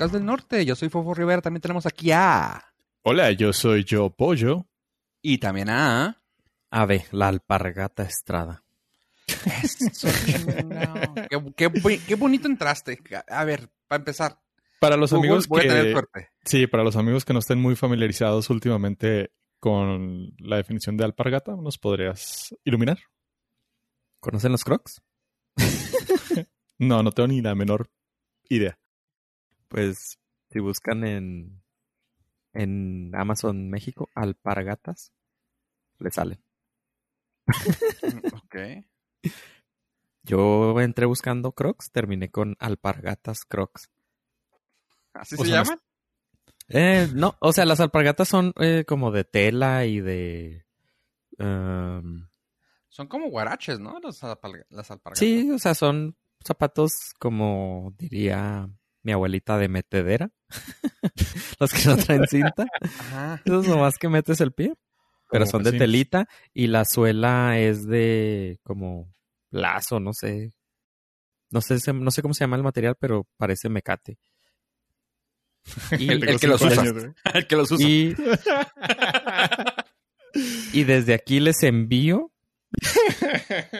podcast del norte. Yo soy Fofo Rivera. También tenemos aquí a. Hola, yo soy Yo Pollo. Y también a. Ave, la alpargata estrada. Eso, qué, qué bu- qué bonito entraste. A ver, para empezar. Para los Google, amigos voy a tener que suerte. sí, para los amigos que no estén muy familiarizados últimamente con la definición de alpargata, ¿nos podrías iluminar? ¿Conocen los crocs? No, no tengo ni la menor idea. Pues si buscan en, en Amazon México, alpargatas, le salen. Ok. Yo entré buscando crocs, terminé con alpargatas crocs. ¿Así O se sea, llaman? Eh, no, o sea, las alpargatas son eh, como de tela y de... em, Son como guaraches, ¿no? Las alpargatas. sí, o sea, son zapatos como diría mi abuelita de metedera. Los que no traen cinta. Ajá. Esos nomás que metes el pie. Pero Como son de telita y la suela es de como lazo, no sé. No sé, se- no sé cómo se llama el material, pero parece mecate. Y, el que los usa. El que los usa. y, y desde aquí les envío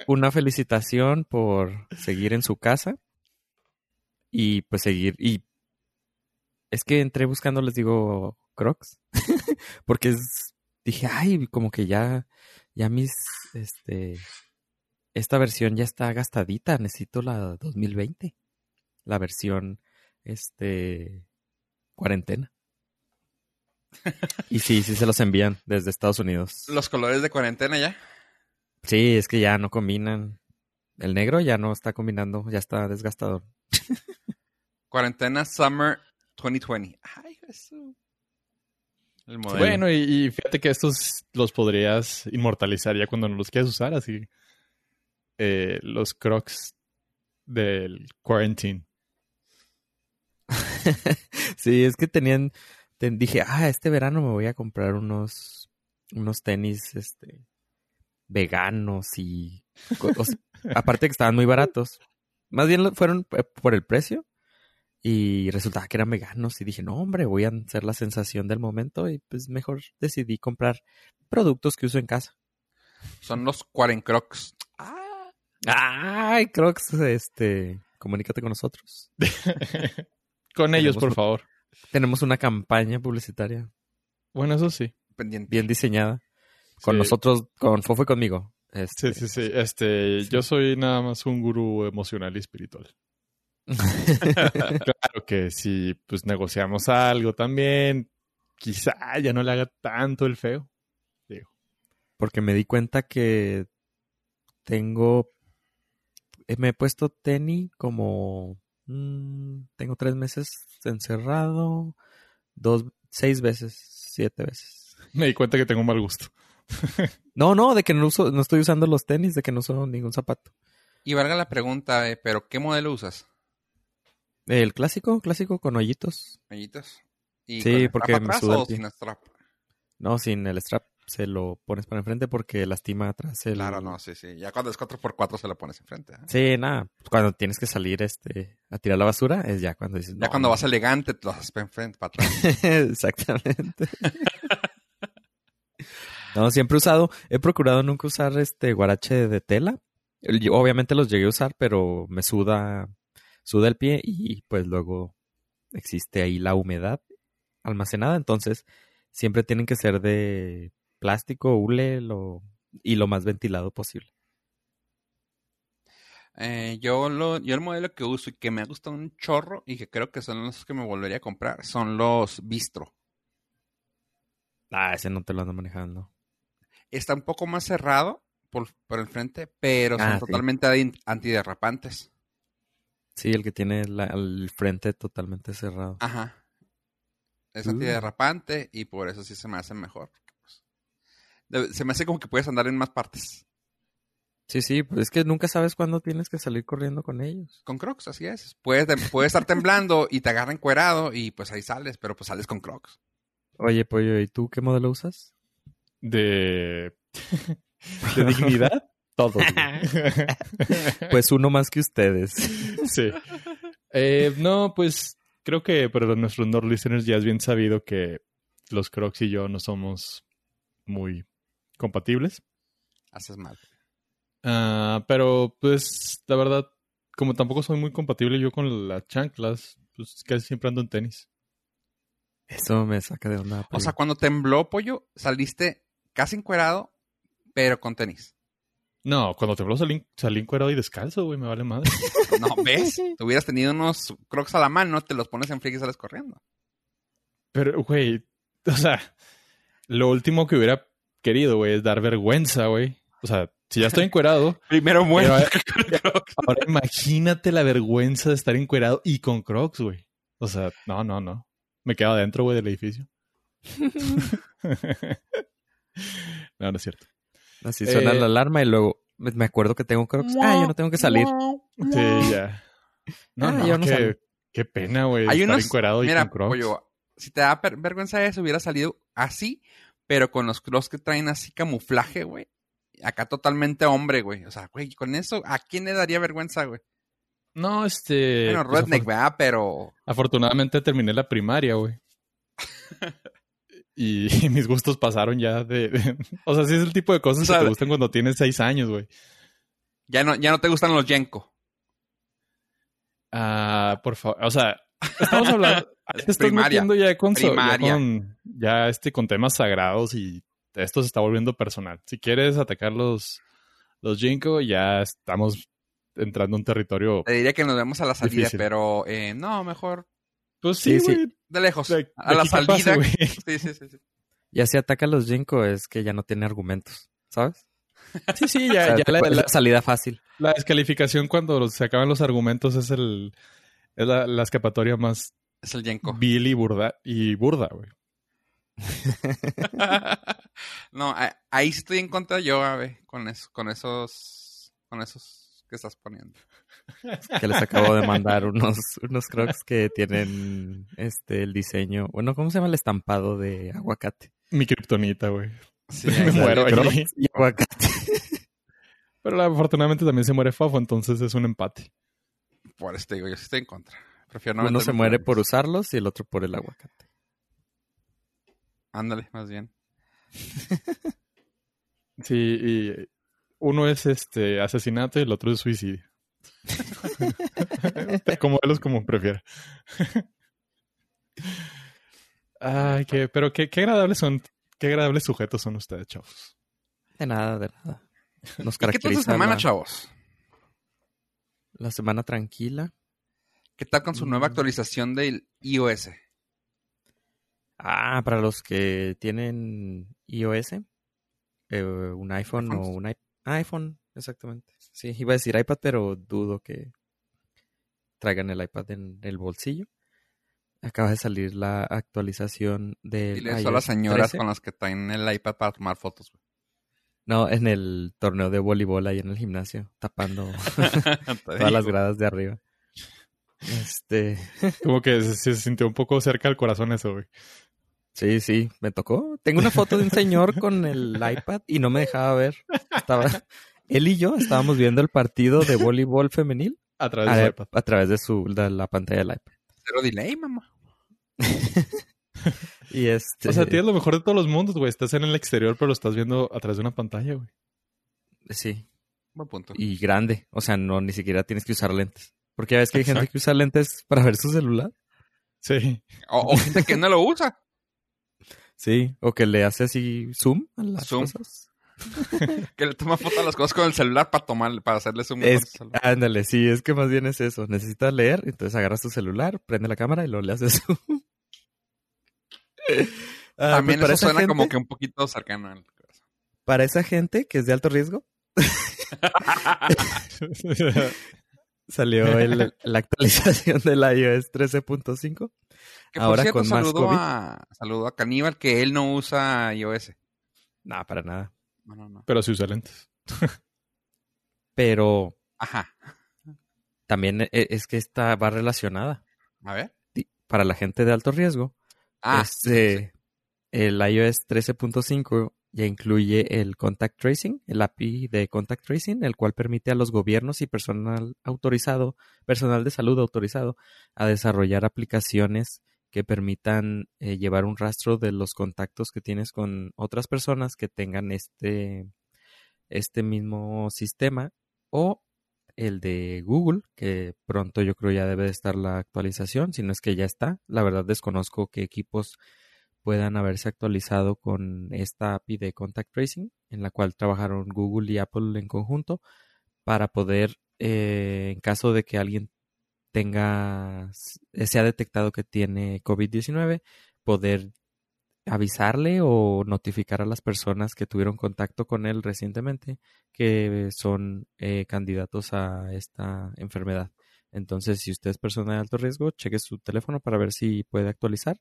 una felicitación por seguir en su casa y pues seguir y es que entré buscando les digo Crocs porque es- dije ay como que ya ya mis este esta versión ya está gastadita necesito la 2020 la versión este cuarentena y sí sí se los envían desde Estados Unidos Los colores de cuarentena ya. Sí, es que ya no combinan. El negro ya no está combinando, ya está desgastado. Cuarentena Summer 2020. Ay, Jesús. El modelo. Bueno, y, y fíjate que estos los podrías inmortalizar ya cuando no los quieras usar, así. Eh, los crocs del quarantine. sí, es que tenían, te- dije, ah, este verano me voy a comprar unos, unos tenis, este, veganos y, co- o sea, aparte que estaban muy baratos. Más bien fueron eh, por el precio y resultaba que eran veganos y dije, no, hombre, voy a ser la sensación del momento y pues mejor decidí comprar productos que uso en casa. Son los Cuarencrocs. Ah. Ay, Crocs, este, comunícate con nosotros. Con ellos, Tenemos por favor. Tenemos una campaña publicitaria Bueno, eso sí. Pendiente. bien diseñada. Con Sí. nosotros, con Fofo y conmigo. Sí, Este, sí, sí. Este, yo soy nada más un gurú emocional y espiritual. Claro que si pues negociamos algo también, quizá ya no le haga tanto el feo. Porque me di cuenta que tengo. eh, Me he puesto tenis como. mm, tengo tres meses encerrado. Dos, seis veces, siete veces. Me di cuenta que tengo mal gusto. No, no, de que no uso, no estoy usando los tenis, de que no uso ningún zapato. Y valga la pregunta, eh, ¿pero qué modelo usas? El clásico, clásico con hoyitos. ¿Y Sí, con porque me atrás el o sin strap? No, sin el strap se lo pones para enfrente porque lastima atrás el. Claro, no, sí, sí. Ya cuando es 4x4 se lo pones enfrente. ¿eh? Sí, nada. Cuando tienes que salir este a tirar la basura es ya cuando dices. Ya "No, cuando no". vas elegante, te lo haces para enfrente, para atrás. Exactamente. no, siempre he usado, he procurado nunca usar este guarache de tela. Yo obviamente los llegué a usar, pero me suda, suda el pie y pues luego existe ahí la humedad almacenada, entonces siempre tienen que ser de plástico, hule lo, y lo más ventilado posible. Eh, yo, lo, yo el modelo que uso y que me ha gustado un chorro y que creo que son los que me volvería a comprar son los Bistro. Ah, ese no te lo ando manejando. Está un poco más cerrado por, por el frente, pero son Ah, sí. totalmente antiderrapantes. Sí, el que tiene la- el frente totalmente cerrado. Ajá. Es Uh. antiderrapante y por eso sí se me hace mejor. pues, se me hace como que puedes andar en más partes. Sí, sí, pues es que nunca sabes cuándo tienes que salir corriendo con ellos. Con Crocs, así es. Puedes, puedes estar temblando y te agarra encuerado y pues ahí sales, pero pues sales con Crocs. Oye, Pollo, ¿y tú qué modelo usas? De, de dignidad, todos. Pues uno más que ustedes. sí. Eh, no, pues creo que para nuestros Nord listeners ya es bien sabido que los Crocs y yo no somos muy compatibles. Haces mal. Ah, pero pues la verdad, como tampoco soy muy compatible yo con las chanclas, pues casi siempre ando en tenis. Eso me saca de onda. O sea, cuando tembló, pollo, saliste casi encuerado, pero con tenis. No, cuando te salí, salí encuerado y descalzo, güey, me vale madre. No, ¿ves? Te hubieras tenido unos crocs a la mano, te los pones en friega y sales corriendo. Pero, güey, o sea, lo último que hubiera querido, güey, es dar vergüenza, güey. O sea, si ya estoy encuerado, Primero muero. muero. ahora imagínate la vergüenza de estar encuerado y con crocs, güey. O sea, no, no, no. Me quedo adentro, güey, del edificio. no, no es cierto. Así suena Eh, la alarma y luego me me acuerdo que tengo crocs. Ah, yo no tengo que salir. Sí, ya. No, Ah, no, yo no qué, salgo. qué pena, güey. Hay estar unos, encuerado y mira, con crocs. pollo, si te da vergüenza eso, hubiera salido así, pero con los crocs que traen así camuflaje, güey. Acá totalmente hombre, güey. O sea, güey, con eso, ¿a quién le daría vergüenza, güey? No, este. Bueno, pues, redneck, ¿verdad? Pero... afortunadamente terminé la primaria, güey. y, mis gustos pasaron ya de, de- O sea, sí es el tipo de cosas O sea, que te gustan cuando tienes seis años, güey. Ya no, ya no te gustan los Yenko. Ah, por favor. O sea, estamos hablando. te estás Primaria, metiendo ya con, ya con- ya este con temas sagrados y esto se está volviendo personal. Si quieres atacar los, los Jinko, ya estamos entrando en un territorio. Te diría que nos vemos a la salida, Difícil. pero eh, no, mejor Pues sí, Sí, sí. Güey. de lejos. De- de a la pase, salida. güey. sí, sí, sí, sí. Ya si ataca a los Jinko es que ya no tiene argumentos, ¿sabes? Sí, sí, O ya, sea, ya la, la- la salida fácil. la descalificación cuando se acaban los argumentos es el es la, la escapatoria más Es el Yenko. vil y burda y burda, güey. no, a- ahí sí estoy en contra yo, a ver, con, eso, con esos con esos que estás poniendo. Que les acabo de mandar unos, unos crocs que tienen este el diseño. Bueno, ¿cómo se llama el estampado de aguacate? Mi kriptonita, güey. Sí, Me ahí muero Pero- allí. Y aguacate. Pero afortunadamente también se muere Fafo, entonces es un empate. Por eso te digo, yo sí estoy en contra. Prefiero no Uno se muere por usarlos y el otro por el aguacate. Ándale, más bien. Sí, y uno es este asesinato y el otro es suicidio. como los como prefiera. Ay, qué, pero qué, qué agradables son, qué agradables sujetos son ustedes, chavos. De nada, de nada. Nos ¿Y qué tal caracteriza semana, la, chavos? la semana tranquila. ¿Qué tal con su nueva Mm. actualización del iOS? Ah, para los que tienen iOS, eh, un iPhone o un iP- iPhone, exactamente. Sí, iba a decir iPad, pero dudo que traigan el iPad en el bolsillo. Acaba de salir la actualización del Dile eso a las señoras 13. con las que traen el iPad para tomar fotos. güey. No, en el torneo de voleibol ahí en el gimnasio, tapando todas las gradas de arriba. Este, Como que se, se sintió un poco cerca al corazón eso, güey. sí, sí, me tocó. Tengo una foto de un señor con el iPad y no me dejaba ver. Estaba, él y yo estábamos viendo el partido de voleibol femenil A través a, de su iPad. a través de su de la pantalla del iPad. Cero delay, mamá. Y este, O sea, tienes lo mejor de todos los mundos, güey. Estás en el exterior, pero lo estás viendo a través de una pantalla, güey. sí, Buen punto. y grande, o sea, no ni siquiera tienes que usar lentes. Porque ya ves que hay gente que usa lentes para ver su celular. Sí. O, o gente que no lo usa. Sí, o que le hace así zoom a las Zoom. cosas. Que le toma foto a las cosas con el celular para tomarle, para hacerle zoom. Es, ándale, sí, es que más bien es eso. Necesitas leer, entonces agarras tu celular, prende la cámara y lo le haces zoom. Ah, También pues eso suena como gente- que un poquito cercano. Para esa gente que es de alto riesgo, salió el- la actualización del iOS 13.5. Que por Ahora cierto, con más saludo COVID. a, saludo a Caníbal que él no usa iOS. No, para nada. No, no, no. pero sí usa lentes. Pero Ajá. también e- es que esta va relacionada. A ver. Para la gente de alto riesgo, Ah, este, el iOS 13.5 ya incluye el contact tracing, el API de contact tracing, el cual permite a los gobiernos y personal autorizado, personal de salud autorizado, a desarrollar aplicaciones que permitan eh, llevar un rastro de los contactos que tienes con otras personas que tengan este, este mismo sistema o el de Google, que pronto yo creo ya debe de estar la actualización, si no es que ya está. La verdad desconozco qué equipos puedan haberse actualizado con esta API de Contact Tracing, en la cual trabajaron Google y Apple en conjunto para poder, eh, en caso de que alguien tenga, se ha detectado que tiene COVID-19, poder avisarle o notificar a las personas que tuvieron contacto con él recientemente que son eh, candidatos a esta enfermedad. Entonces, si usted es persona de alto riesgo, cheque su teléfono para ver si puede actualizar.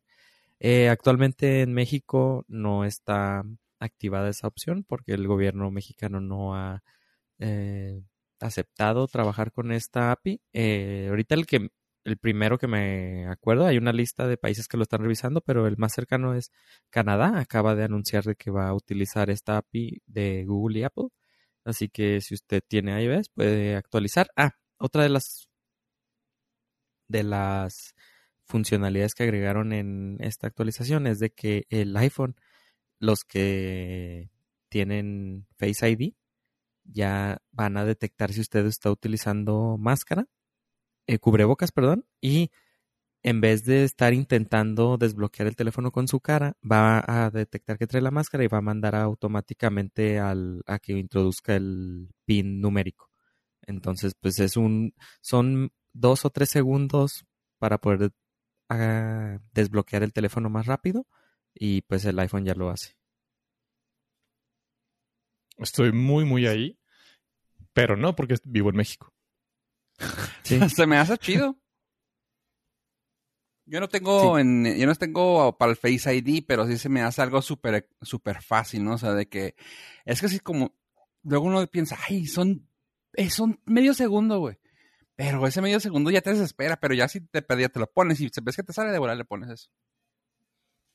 Eh, actualmente en México no está activada esa opción porque el gobierno mexicano no ha eh, aceptado trabajar con esta API. ahorita el que el primero que me acuerdo, hay una lista de países que lo están revisando, pero el más cercano es Canadá. Acaba de anunciar de que va a utilizar esta API de Google y Apple. Así que si usted tiene iOS, puede actualizar. Ah, otra de las de las funcionalidades que agregaron en esta actualización es de que el iPhone, los que tienen Face ID, ya van a detectar si usted está utilizando máscara eh, cubrebocas, perdón, y en vez de estar intentando desbloquear el teléfono con su cara, va a detectar que trae la máscara y va a mandar automáticamente al, a que introduzca el PIN numérico. Entonces, pues es un, son dos o tres segundos para poder ah, desbloquear el teléfono más rápido y pues el iPhone ya lo hace. Estoy muy, muy ahí, pero no porque vivo en México. Se me hace chido. Yo no tengo en, yo no tengo para el Face ID, pero sí se me hace algo súper súper fácil, ¿no? O sea, de que es que así como luego uno piensa, ay, son eh, son medio segundo, güey. Pero ese medio segundo ya te desespera, pero ya si te pedía te lo pones y si ves que te sale de volar le pones eso.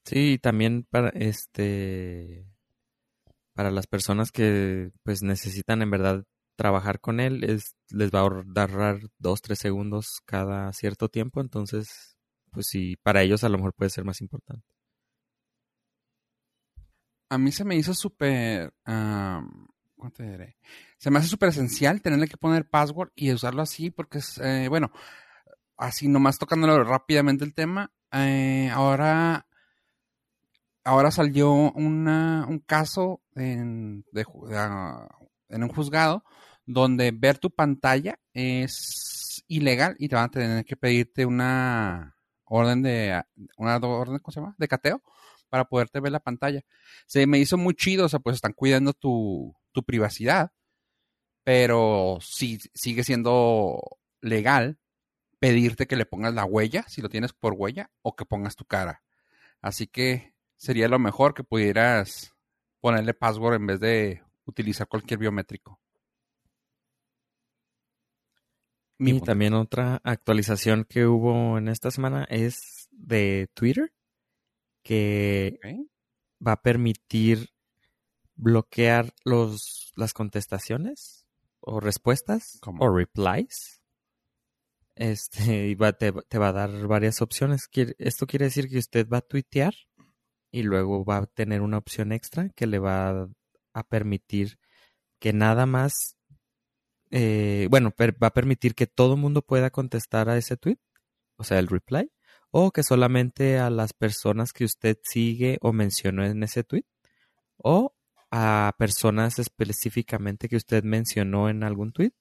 Sí, también para este para las personas que pues necesitan en verdad trabajar con él es, les va a ahorrar dos, tres segundos cada cierto tiempo, entonces, pues sí, para ellos a lo mejor puede ser más importante. A mí se me hizo súper, ¿cómo te diré? Se me hace súper esencial tenerle que poner password y usarlo así porque es, eh, bueno, así nomás tocándolo rápidamente el tema, eh, ahora ahora salió una, un caso en, de, ah, en un juzgado donde ver tu pantalla es ilegal y te van a tener que pedirte una orden de una orden ¿cómo se llama? de cateo para poderte ver la pantalla. Se me hizo muy chido, o sea, pues están cuidando tu, tu privacidad, pero sí sigue siendo legal pedirte que le pongas la huella, si lo tienes por huella, o que pongas tu cara. Así que sería lo mejor que pudieras ponerle password en vez de utilizar cualquier biométrico. y también otra actualización que hubo en esta semana es de Twitter, que va a permitir bloquear los, las contestaciones o respuestas o replies. Este, y te, te, va a dar varias opciones. Esto quiere decir que usted va a tuitear y luego va a tener una opción extra que le va a permitir que nada más eh, bueno, va a permitir que todo el mundo pueda contestar a ese tweet, o sea, el reply, o que solamente a las personas que usted sigue o mencionó en ese tweet, o a personas específicamente que usted mencionó en algún tweet,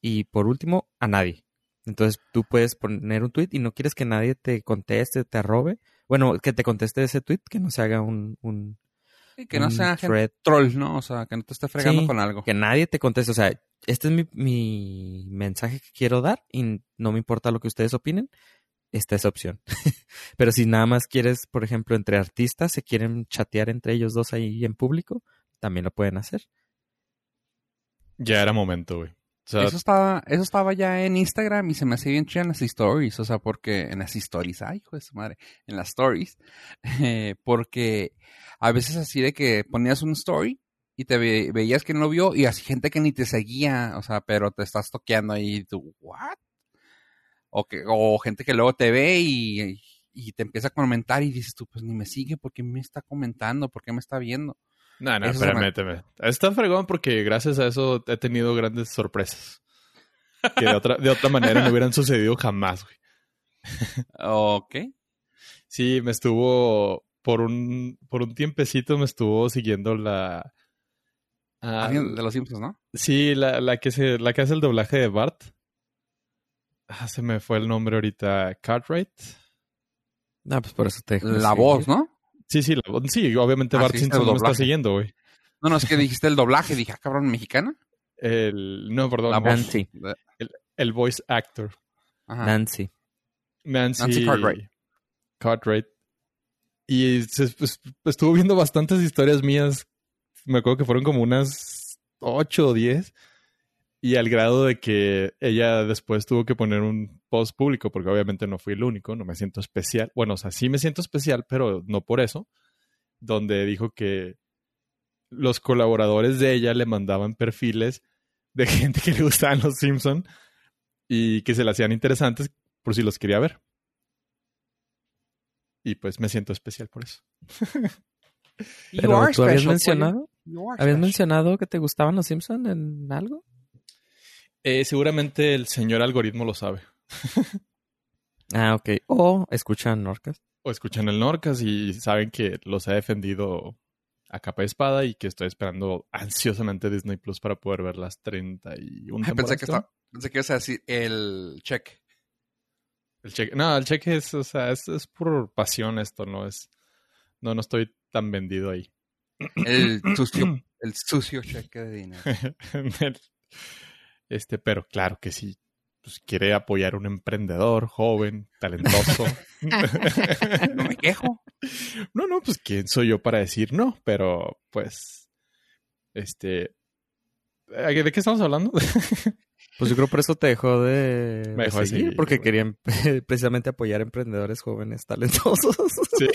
y por último, a nadie. Entonces tú puedes poner un tweet y no quieres que nadie te conteste, te arrobe. Bueno, que te conteste ese tweet, que no se haga un, y que no sea troll, ¿no? O sea, que no te esté fregando con algo. Que nadie te conteste. O sea, este es mi, mi, mensaje que quiero dar y no me importa lo que ustedes opinen. Esta es opción. Pero si nada más quieres, por ejemplo, entre artistas, se quieren chatear entre ellos dos ahí en público, también lo pueden hacer. Ya era momento, güey. Eso estaba, eso estaba ya en Instagram y se me hacía bien chido en las stories, o sea, porque en las stories, ay, hijo de su madre, en las stories, eh, porque a veces así de que ponías un story y te ve- veías que no lo vio y así gente que ni te seguía, o sea, pero te estás toqueando ahí y tú, ¿what? O, que, o gente que luego te ve y, y te empieza a comentar y dices tú, pues ni me sigue, ¿por qué me está comentando? ¿Por qué me está viendo? No, no, espérame, me- espérame. Está fregón porque gracias a eso he tenido grandes sorpresas. Que de otra, de otra manera no hubieran sucedido jamás, güey. Ok. Sí, me estuvo por un, por un tiempecito me estuvo siguiendo la... ah, Alguien de los Simpsons, ¿no? sí, la, la que se, la que hace el doblaje de Bart. Ah, se me fue el nombre ahorita. Cartwright. No, pues por eso te La voz, ¿no? Sí, sí, la- sí, obviamente Ah, Bart sí, Simpson me está doblaje. siguiendo, güey. No, no, es que dijiste el doblaje, dije, ah, cabrón, mexicana. El, no, perdón. La voz. Nancy. El voice actor. Ajá. Nancy. Nancy, Nancy Cartwright. Cartwright. Y se, pues, estuvo viendo bastantes historias mías. Me acuerdo que fueron como unas 8 o 10. Y al grado de que ella después tuvo que poner un post público, porque obviamente no fui el único, no me siento especial. Bueno, o sea, sí me siento especial, pero no por eso. Donde dijo que los colaboradores de ella le mandaban perfiles de gente que le gustaban los Simpson y que se le hacían interesantes por si los quería ver. Y pues me siento especial por eso. Pero tú habías special, mencionado, habías mencionado que te gustaban los Simpson en algo. Eh, seguramente el señor algoritmo lo sabe. Ah, ok. O escuchan Norcas. O escuchan el Norcas y saben que los he defendido a capa y espada y que estoy esperando ansiosamente Disney Plus para poder ver las 31 Ay, pensé que, estaba, pensé que ibas a decir el check. El cheque. No, el cheque es, o sea, es, es por pasión esto, no es. No, no estoy tan vendido ahí. El sucio, el sucio cheque de dinero. Este, pero claro que sí. Pues quiere apoyar a un emprendedor joven, talentoso. No me quejo. no, no, pues quién soy yo para decir no, pero pues. Este. ¿De qué estamos hablando? Pues yo creo por eso te dejó de, Me de dejó de seguir, seguir, porque güey. querían precisamente apoyar a emprendedores jóvenes talentosos. sí.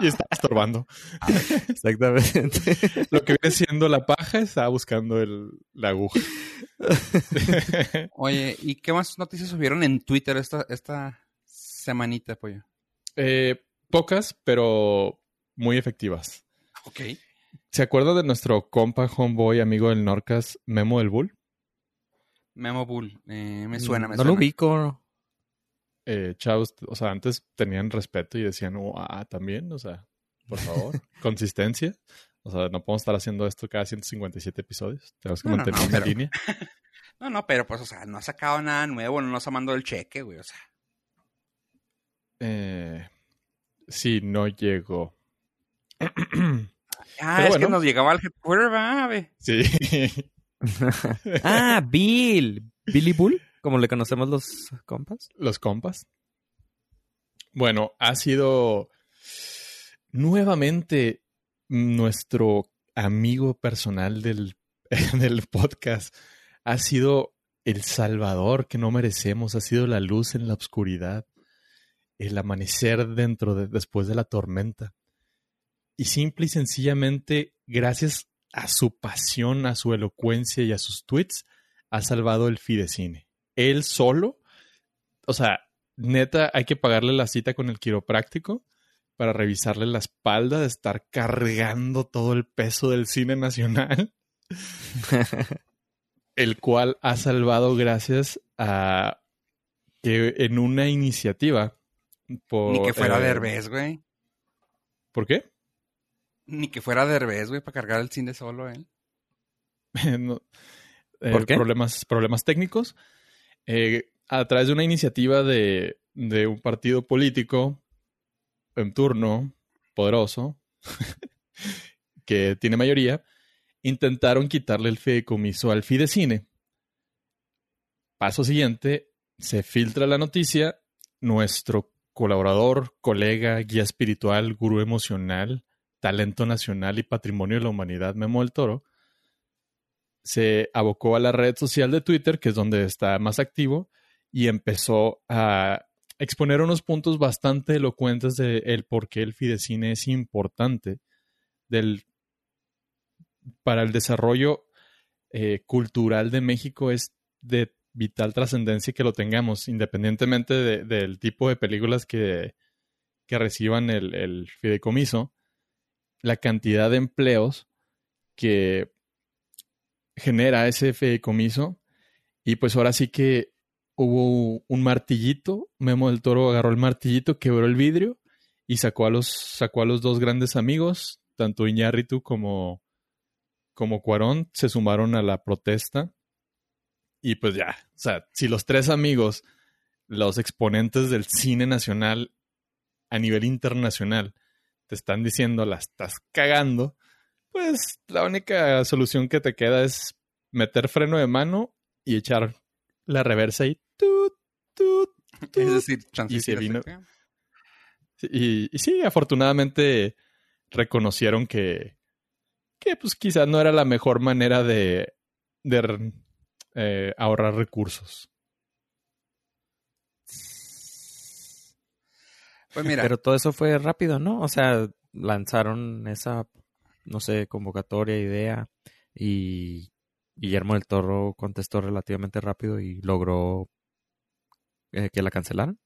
y, y está estorbando. Exactamente. Lo que viene siendo la paja está buscando el, la aguja. Oye, ¿y qué más noticias subieron en Twitter esta, esta semanita, pollo? Eh, pocas, pero muy efectivas. Ok. ¿Se acuerda de nuestro compa homeboy amigo del Norcas, Memo del Bull? Memo Bull. Eh, me suena, me no suena. lo ubico. Eh, chavos, o sea, antes tenían respeto y decían, oh, ah, también, o sea, por favor, consistencia. O sea, no podemos estar haciendo esto cada 157 episodios. Tenemos que No, mantener no, pero- línea. No, no, pero pues, o sea, no ha sacado nada nuevo, no nos ha mandado el cheque, güey, o sea. Eh, sí, no llegó. Ah, Pero es que nos llegaba al headquarter, güey. sí. ah, Bill. Billy Bull, como le conocemos los compas. los compas. Bueno, ha sido nuevamente nuestro amigo personal del, del podcast. Ha sido el salvador que no merecemos, ha sido la luz en la oscuridad, el amanecer dentro de, después de la tormenta. Y simple y sencillamente, gracias a su pasión, a su elocuencia y a sus tweets, ha salvado el Fidecine. Él solo, o sea, neta, hay que pagarle la cita con el quiropráctico para revisarle la espalda de estar cargando todo el peso del cine nacional, el cual ha salvado gracias a que en una iniciativa por, Ni que fuera eh, Derbez, güey. ¿Por qué? Ni que fuera Derbez, güey, para cargar el cine solo él. No, eh, ¿Por qué? Problemas, problemas técnicos. Eh, a través de una iniciativa de, de un partido político en turno, poderoso, que tiene mayoría, intentaron quitarle el fideicomiso al Fidecine. Paso siguiente, se filtra la noticia, nuestro colaborador, colega, guía espiritual, gurú emocional, talento nacional y patrimonio de la humanidad, Memo del Toro, se abocó a la red social de Twitter, que es donde está más activo, y empezó a exponer unos puntos bastante elocuentes de el por qué el fidecine es importante del, para el desarrollo eh, cultural de México es de vital trascendencia que lo tengamos, independientemente del tipo de películas que, que reciban el, el, fideicomiso, la cantidad de empleos que genera ese fideicomiso. Y pues ahora sí que hubo un martillito, Memo del Toro agarró el martillito, quebró el vidrio y sacó a los, sacó a los dos grandes amigos, tanto Iñárritu como, como Cuarón, se sumaron a la protesta. Y pues ya, o sea, si los tres amigos, los exponentes del cine nacional a nivel internacional, te están diciendo la estás cagando, pues la única solución que te queda es meter freno de mano y echar la reversa y es decir, y se vino. Y, y, sí, afortunadamente reconocieron que, que pues quizás no era la mejor manera de, de eh, ahorrar recursos. Pues mira. Pero todo eso fue rápido, ¿no? O sea, lanzaron esa, no sé, convocatoria, idea, y Guillermo del Toro contestó relativamente rápido y logró eh, que la cancelaran.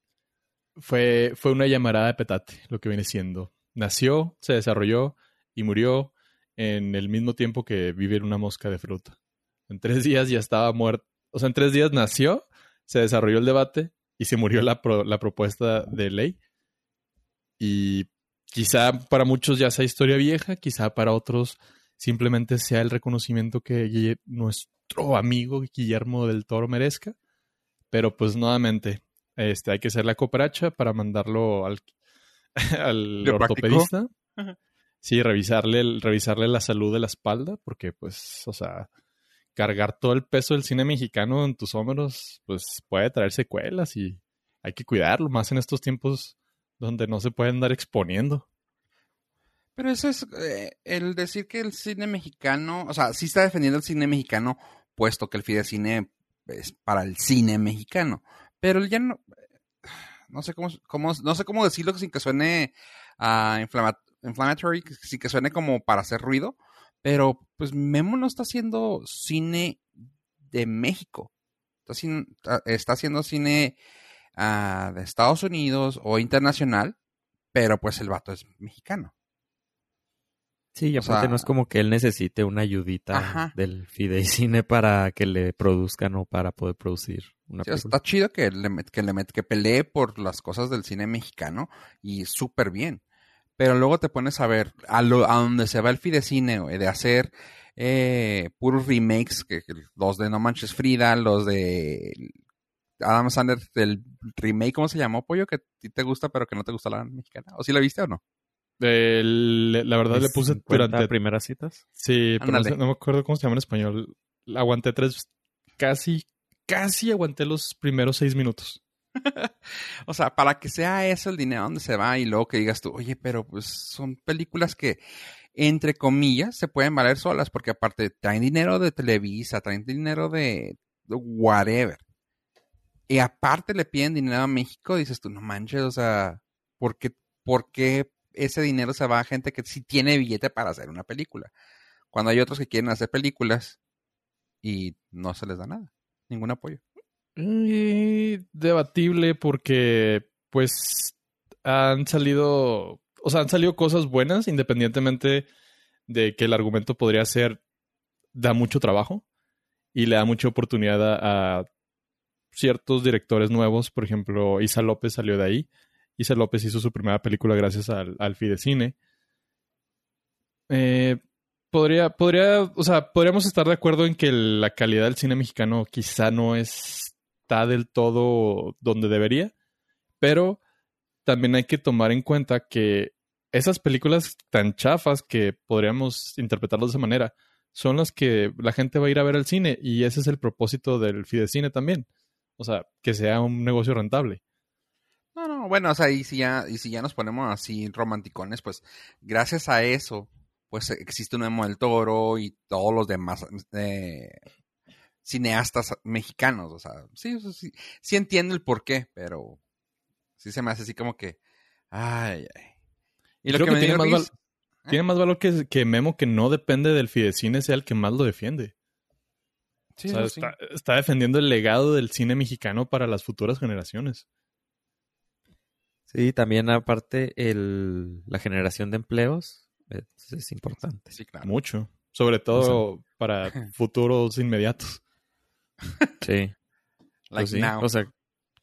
Fue, fue una llamarada de petate, lo que viene siendo. Nació, se desarrolló y murió en el mismo tiempo que vivir una mosca de fruta. En tres días ya estaba muerto. O sea, en tres días nació, se desarrolló el debate y se murió la, la propuesta de ley. Y quizá para muchos ya sea historia vieja, quizá para otros simplemente sea el reconocimiento que nuestro amigo Guillermo del Toro merezca. Pero pues nuevamente, este, hay que hacer la cooperacha para mandarlo al, al ortopedista. Sí, revisarle, revisarle la salud de la espalda, porque pues, o sea, cargar todo el peso del cine mexicano en tus hombros, pues puede traer secuelas y hay que cuidarlo, más en estos tiempos donde no se pueden dar exponiendo. Pero eso es eh, el decir que el cine mexicano, o sea, sí está defendiendo el cine mexicano, puesto que el Fidecine es para el cine mexicano. Pero ya no, no sé cómo, cómo no sé cómo decirlo sin que suene uh, inflammatory, sin que suene como para hacer ruido. Pero pues Memo no está haciendo cine de México. Está, está haciendo cine uh, de Estados Unidos o internacional, pero pues el vato es mexicano. Sí, y aparte no es como que él necesite una ayudita del Fideicine para que le produzcan o para poder producir una sí, Está chido que le, que le que pelee por las cosas del cine mexicano y súper bien. Pero luego te pones a ver a, lo, a donde se va el Fidecine, de hacer eh, puros remakes, que, los de No Manches Frida, los de Adam Sandler, del remake, ¿cómo se llamó, Pollo? Que a ti te gusta, pero que no te gusta la mexicana. ¿O sí la viste o no? La verdad le puse durante primeras citas. Sí, pero no, me acuerdo cómo se llama en español. Aguanté tres, casi, casi aguanté los primeros seis minutos. o sea, para que sea eso el dinero donde se va y luego que digas tú, oye, pero pues son películas que, entre comillas, se pueden valer solas porque aparte traen dinero de Televisa, traen dinero de whatever. Y aparte le piden dinero a México, dices tú, no manches, o sea, ¿por qué, por qué ese dinero se va a gente que sí tiene billete para hacer una película. Cuando hay otros que quieren hacer películas y no se les da nada, ningún apoyo. Debatible porque pues han salido, o sea, han salido cosas buenas independientemente de que el argumento podría ser da mucho trabajo y le da mucha oportunidad a ciertos directores nuevos, por ejemplo, Isa López salió de ahí Isa López hizo su primera película gracias al, Fidecine. Eh, podría, podría, o sea, podríamos estar de acuerdo en que la calidad del cine mexicano quizá no está del todo donde debería, pero también hay que tomar en cuenta que esas películas tan chafas que podríamos interpretarlas de esa manera son las que la gente va a ir a ver al cine y ese es el propósito del Fidecine también. O sea, que sea un negocio rentable. No, no, bueno, o sea, y si ya, y si ya nos ponemos así romanticones, pues gracias a eso, pues existe un Memo del Toro y todos los demás eh, cineastas mexicanos. O sea, sí, sí, sí entiendo el por qué, pero sí se me hace así como que, ay, ay. Y lo que, me tiene, más ¿eh? tiene más valor que, que Memo que no depende del Fidecine sea el que más lo defiende. Sí, está, está, defendiendo el legado del cine mexicano para las futuras generaciones. Sí, también aparte el, la generación de empleos es, importante. Sí, claro. Mucho. Sobre todo para futuros inmediatos. Sí. Like pues now. O sea,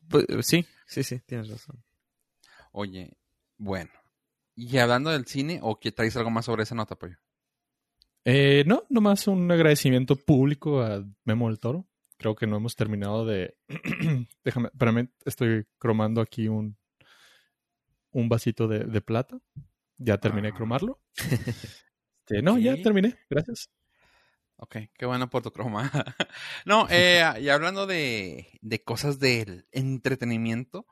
pues, sí, sí, sí, tienes razón. Oye, bueno. Y hablando del cine, ¿o que traes algo más sobre esa nota, Pollo? Eh, no, nomás un agradecimiento público a Memo del Toro. Creo que no hemos terminado de. Déjame, para mí estoy cromando aquí un, un vasito de, plata. Ya terminé de cromarlo. Este, no, ya terminé. Gracias. Ok, qué bueno por tu croma. no, eh, y hablando de, de cosas del entretenimiento,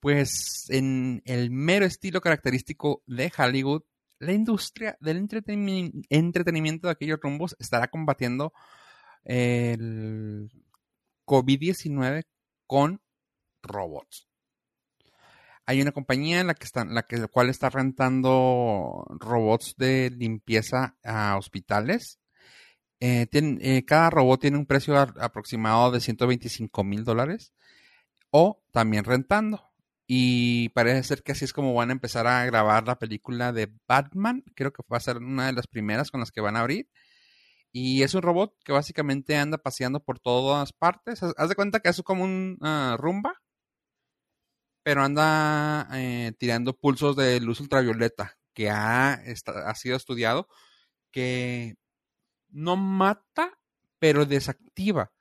pues en el mero estilo característico de Hollywood, la industria del entretenimiento de aquellos rumbos estará combatiendo el COVID-19 con robots. Hay una compañía en la que está, la que, cual está rentando robots de limpieza a hospitales. Eh, eh, cada robot tiene un precio aproximado de 125 mil dólares. O también rentando. Y parece ser que así es como van a empezar a grabar la película de Batman. Creo que va a ser una de las primeras con las que van a abrir. Y es un robot que básicamente anda paseando por todas partes. Haz de cuenta que es como un ah, rumba, pero anda eh, tirando pulsos de luz ultravioleta, que ha, ha sido estudiado, que no mata, pero desactiva.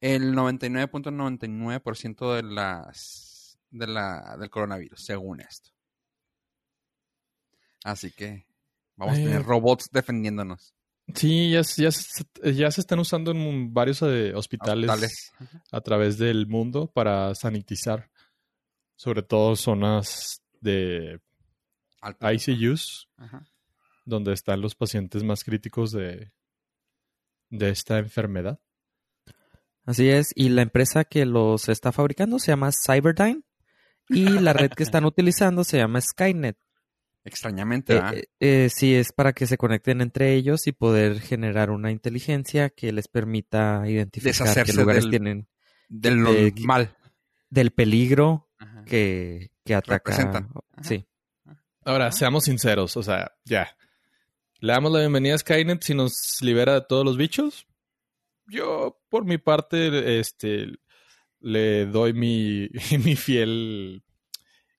El 99.99% de las de la, del coronavirus, según esto. Así que vamos a tener robots defendiéndonos. Sí, ya, ya, ya, se están usando en varios eh, hospitales, a través del mundo para sanitizar, sobre todo zonas de ICUs, donde están los pacientes más críticos de, de esta enfermedad. Así es, y la empresa que los está fabricando se llama Cyberdyne y la red que están utilizando se llama Skynet. Extrañamente, ¿ah? eh, eh, sí, es para que se conecten entre ellos y poder generar una inteligencia que les permita identificar qué lugares tienen del mal, del peligro que, que ataca. Sí. Ahora, seamos sinceros, o sea, ya. Le damos la bienvenida a Skynet si nos libera de todos los bichos. Yo, por mi parte, este, le doy mi, mi fiel,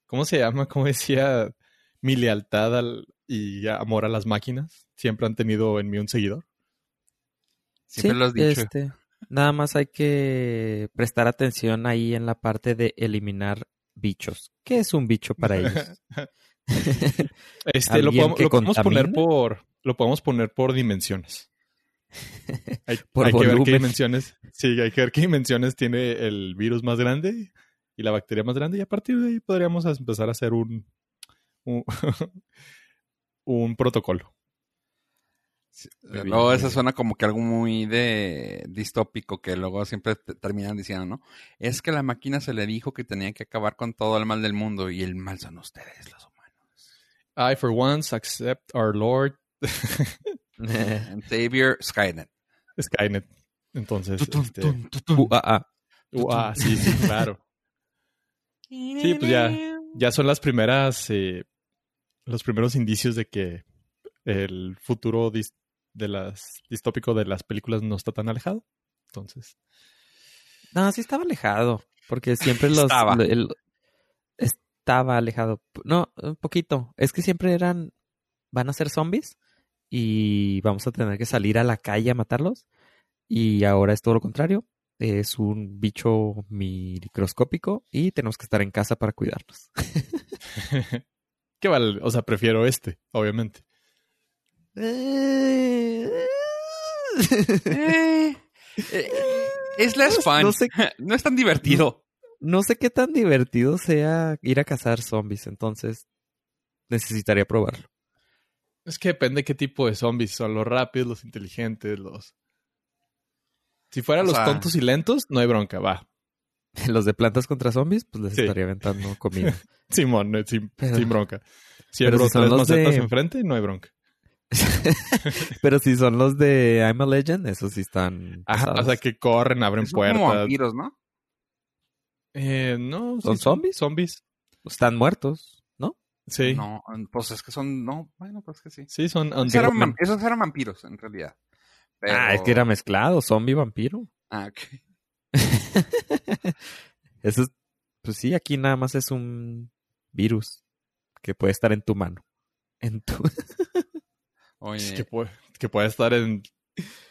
¿cómo se llama? Como decía, mi lealtad al, y amor a las máquinas. Siempre han tenido en mí un seguidor. Siempre lo has dicho. Este, nada más hay que prestar atención ahí en la parte de eliminar bichos. ¿Qué es un bicho para ellos? este, lo podemos poner por, lo podemos poner por dimensiones. hay, que ver qué dimensiones. Sí, hay que ver qué dimensiones tiene el virus más grande y la bacteria más grande. Y a partir de ahí podríamos empezar a hacer un, un, protocolo. Luego eso suena como que algo muy de distópico que luego siempre terminan diciendo, ¿no? Es que la máquina se le dijo que tenía que acabar con todo el mal del mundo y el mal son ustedes, los humanos. I for once accept our Lord And Xavier Skynet. Skynet. Entonces. este... UAA. sí, sí, claro. Sí, pues ya, ya son las primeras, eh, los primeros indicios de que el futuro de las distópico de las películas no está tan alejado. Entonces. No, sí estaba alejado. Porque siempre los. Estaba. estaba alejado. No, un poquito. Es que siempre eran. Van a ser zombies y vamos a tener que salir a la calle a matarlos. Y ahora es todo lo contrario. Es un bicho microscópico y tenemos que estar en casa para cuidarnos. ¿Qué vale? O sea, prefiero este, obviamente. Eh, eh, es less fun. No, es tan divertido. no sé qué tan divertido sea ir a cazar zombies, entonces necesitaría probarlo. Es que depende qué tipo de zombies son, los rápidos, los inteligentes, los... Si fueran los sea- tontos y lentos, no hay bronca, va. Los de plantas contra zombies, pues les Sí. estaría aventando comida. Simón, no, sin, Pero- sin bronca. Si hay pero si los macetas de- enfrente, no hay bronca. Pero si son los de I'm a Legend, esos sí están. Ajá, o sea, que corren, abren Son como puertas. vampiros, ¿no? Eh, no, ¿Son sí zombies? Zombies. Están muertos, ¿no? Sí. No, pues es que son, no, bueno, pues que sí. Sí, son Esos eran, esos vampiros, en realidad. Pero- Ah, es que era mezclado, zombie vampiro. Ah, ok. Eso es, pues sí, aquí nada más es un virus que puede estar en tu mano. En tu. Oye, que, puede, que puede estar en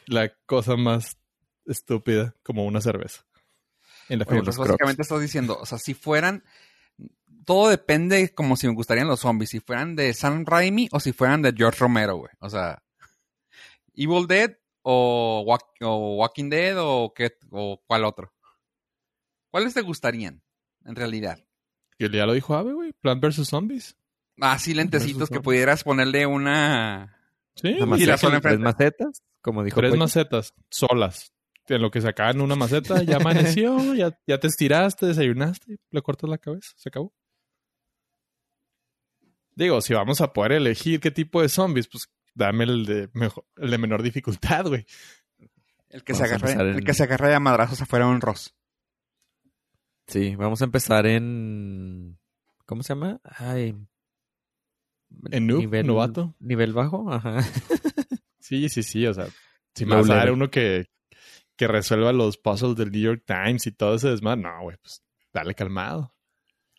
la cosa más estúpida, como una cerveza. En la oye, pues básicamente estás diciendo, o sea, si fueran, todo depende como si me gustarían los zombies, si fueran de Sam Raimi o si fueran de George Romero, güey. O sea, Evil Dead o, Walk- o Walking Dead o qué, o cuál otro. ¿Cuáles te gustarían, en realidad? Que ya lo dijo Ave, güey. Plant vs. Zombies. Ah, sí, lentecitos que pudieras ponerle una... Sí, maceta, son tres macetas, como dijo Tres Pollo. macetas solas. En lo que sacaban una maceta, ya amaneció, ya, ya te estiraste, desayunaste, le cortas la cabeza, se acabó. Digo, si vamos a poder elegir qué tipo de zombies, pues dame el de, mejor, el de menor dificultad, güey. El que, Vamos se a agarre, empezar el en- que se agarre a madrazos afuera de un Ross. Sí, vamos a empezar en. ¿Cómo se llama? Ay. En noob, novato. Nivel bajo, ajá. Sí, sí, sí, o sea, si me vas a dar uno que, que resuelva los puzzles del New York Times y todo ese desmadre, no, güey, pues dale calmado.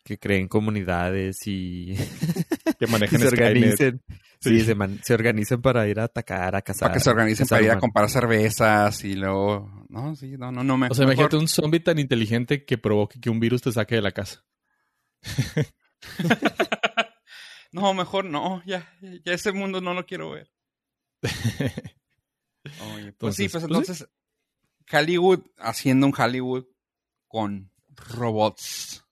que creen comunidades y, Que y manejen se organicen. Sí, Sí. se, man- se organicen para ir a atacar, a cazar. Para que se organicen para ir a comprar cervezas y luego... No, sí, no, no, no. Me, O sea, mejor- imagínate un zombie tan inteligente que provoque que un virus te saque de la casa. No, mejor no. Ya, ya ese mundo no lo quiero ver. Oye, pues sí, Entonces, pues pues sí. entonces... Hollywood haciendo un Hollywood con robots.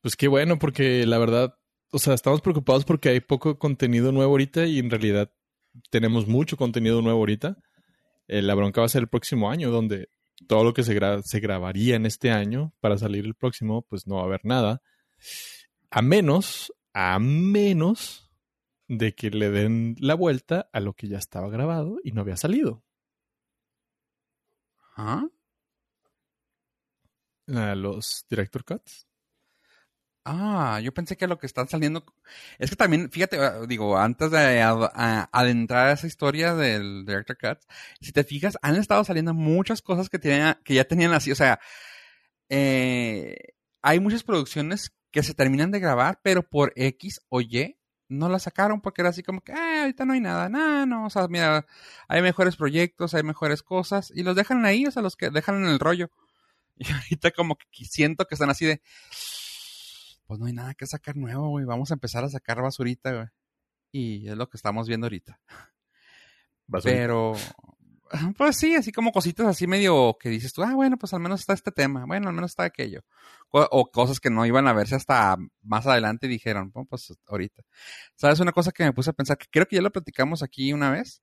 Pues qué bueno, porque la verdad, o sea, estamos preocupados porque hay poco contenido nuevo ahorita y en realidad tenemos mucho contenido nuevo ahorita. Eh, la bronca va a ser el próximo año, donde todo lo que se, gra- se grabaría en este año para salir el próximo, pues no va a haber nada. A menos, a menos de que le den la vuelta a lo que ya estaba grabado y no había salido. ¿Ah? A los director cuts. Ah, yo pensé que lo que están saliendo... Es que también, fíjate, ah, digo, antes de adentrar a esa historia del Director Cut, si te fijas, han estado saliendo muchas cosas que, tenían, que ya tenían así, o sea, eh, hay muchas producciones que se terminan de grabar, pero por X o Y no las sacaron porque era así como que, ah, ahorita no hay nada, nada, no, o sea, mira, hay mejores proyectos, hay mejores cosas, y los dejan ahí, o sea, los que dejan en el rollo. Y ahorita como que siento que están así de, pues no hay nada que sacar nuevo, güey. Vamos a empezar a sacar basurita, güey. Y es lo que estamos viendo ahorita. Basurita. Pero, pues sí, así como cositas así medio que dices tú, ah, bueno, pues al menos está este tema, bueno, al menos está aquello. O cosas que no iban a verse hasta más adelante y dijeron, bueno, pues ahorita. ¿Sabes una cosa que me puse a pensar? Que creo que ya lo platicamos aquí una vez.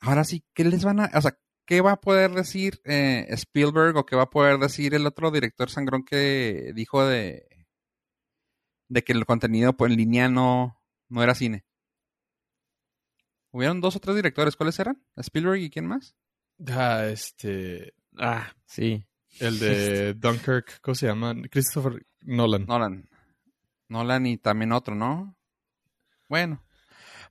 Ahora sí, ¿qué les van a, o sea, qué va a poder decir eh, Spielberg o qué va a poder decir el otro director sangrón que dijo de, de que el contenido pues, en línea no, no era cine? Hubieron dos o tres directores, ¿cuáles eran? Spielberg y quién más? Ah, este. Ah, sí. El de Dunkirk, ¿cómo se llama? Christopher Nolan. Nolan. Nolan y también otro, ¿no? Bueno.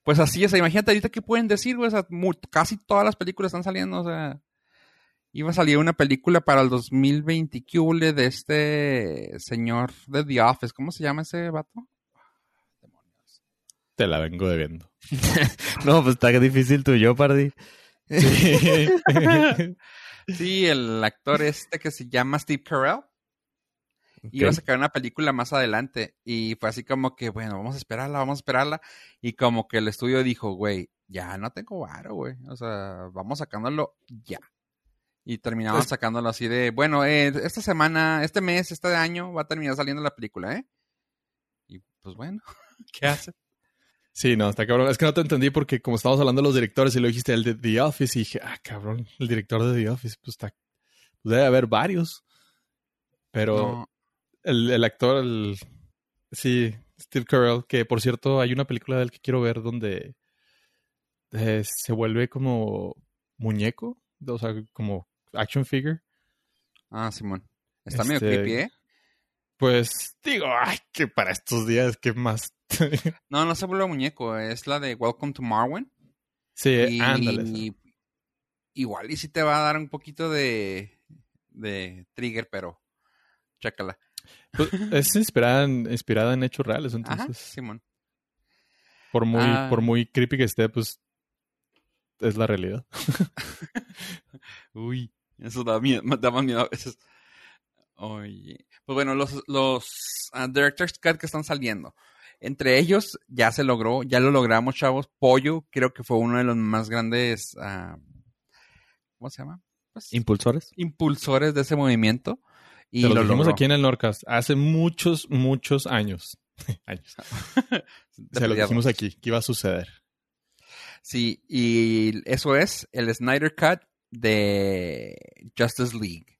Pues así es, imagínate ahorita qué pueden decir, güey. O sea, mu- casi todas las películas están saliendo, o sea. Iba a salir una película para el 2020 ¿qué hule de este señor de The Office. ¿Cómo se llama ese vato? Te la vengo debiendo. No, pues está difícil tu yo, Pardy. Sí. Sí, el actor este que se llama Steve Carell. Iba a sacar una película más adelante y fue así como que, bueno, vamos a esperarla, vamos a esperarla. Y como que el estudio dijo, güey, ya no tengo varo, güey. O sea, vamos sacándolo ya. Y terminaban Es- sacándolo así de, bueno, eh, esta semana, este mes, este año va a terminar saliendo la película, ¿eh? Y pues bueno, ¿qué hace? Sí, no, está cabrón. Es que no te entendí porque como estábamos hablando de los directores y lo dijiste el de The Office y dije, ah, cabrón, el director de The Office, pues está, debe haber varios. Pero No, el, el actor, el, sí, Steve Carell, que por cierto hay una película de él que quiero ver donde eh, se vuelve como muñeco, o sea, como action figure. Ah, Simón. Está medio Este- creepy, ¿eh? Pues digo, ay, que para estos días, ¿qué más? No, no se vuelve muñeco. Es la de Welcome to Marwen. sí, Y ándale. esa. igual y sí te va a dar un poquito de, de trigger, pero chécala. Pues, es inspirada en, inspirada en hechos reales, Ajá, entonces, Simón. por muy, Ah. por muy creepy que esté, pues es la realidad. Uy, eso da, miedo, da más miedo a veces. Oye, pues bueno, los, los ah, Director's Cut que están saliendo. Entre ellos ya se logró, ya lo logramos, chavos. Pollo creo que fue uno de los más grandes, ah, ¿cómo se llama? Pues, Impulsores. impulsores de ese movimiento. Y Te lo, lo dijimos logró. aquí en el Norcast hace muchos, muchos años. años. Se lo dijimos aquí, que iba a suceder. Sí, y eso es el Snyder Cut de Justice League.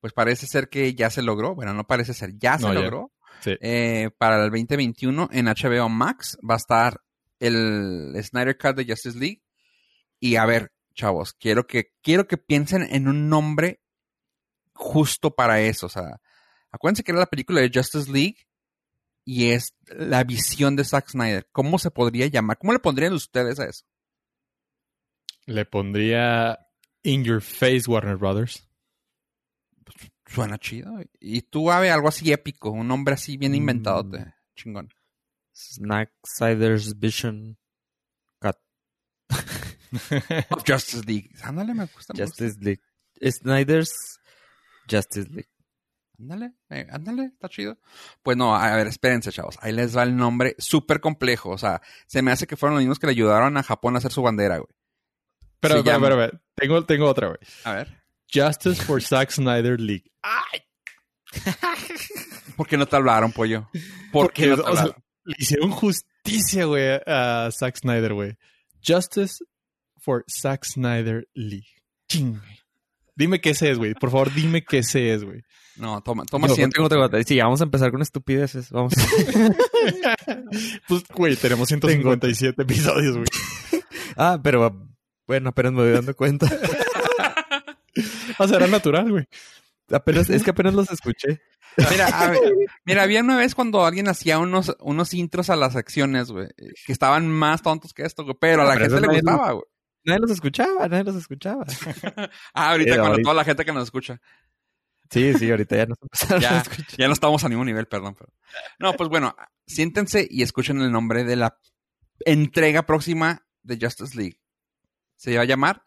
Pues parece ser que ya se logró. Bueno, no parece ser, ya se No, logró. Sí. Eh, para el 2021 en HBO Max va a estar el Snyder Cut de Justice League. Y a ver, chavos, quiero que, quiero que piensen en un nombre justo para eso. O sea, acuérdense que era la película de Justice League y es la visión de Zack Snyder. ¿Cómo se podría llamar? ¿Cómo le pondrían ustedes a eso? Le pondría In Your Face Warner Brothers. Suena chido. Y tú, Ave, algo así épico, un nombre así bien inventado, Mm. chingón. Snacksiders Vision Cut. Of Justice League. Ándale, me gusta. me gusta. Justice League. Snyder's Justice League. Ándale, eh, ándale, está chido. Pues no, a ver, espérense, chavos. Ahí les va el nombre súper complejo. O sea, se me hace que fueron los mismos que le ayudaron a Japón a hacer su bandera, güey. Pero, pero, llama- pero, pero, tengo, tengo otra, güey. A ver. Justice for Zack Snyder League. ¿Por qué no te hablaron, pollo? ¿Por qué Porque, no te o sea, hablaron? le hicieron justicia, güey, a Zack Snyder, güey. Justice for Zack Snyder League. Ching, güey. Dime qué ese es, güey. Por favor, dime qué ese es, güey. No, toma, toma tengo- tengo- sí, vamos a empezar con estupideces. Vamos. Pues, güey, tenemos 157 episodios, güey. ah, pero bueno, apenas me voy dando cuenta. O sea, era natural, güey. Apenas, es que apenas los escuché. Mira, a ver, mira, había una vez cuando alguien hacía unos, unos intros a las secciones, güey, que estaban más tontos que esto, güey, pero a la Pero gente le nadie gustaba, güey. Nadie los escuchaba, nadie los escuchaba. Ah, ahorita Pero cuando ahorita- toda la gente que nos escucha. Sí, sí, ahorita ya nos empezaron a Ya, escuchar. ya no estamos a ningún nivel, perdón. pero- No, pues bueno, siéntense y escuchen el nombre de la entrega próxima de Justice League. Se va a llamar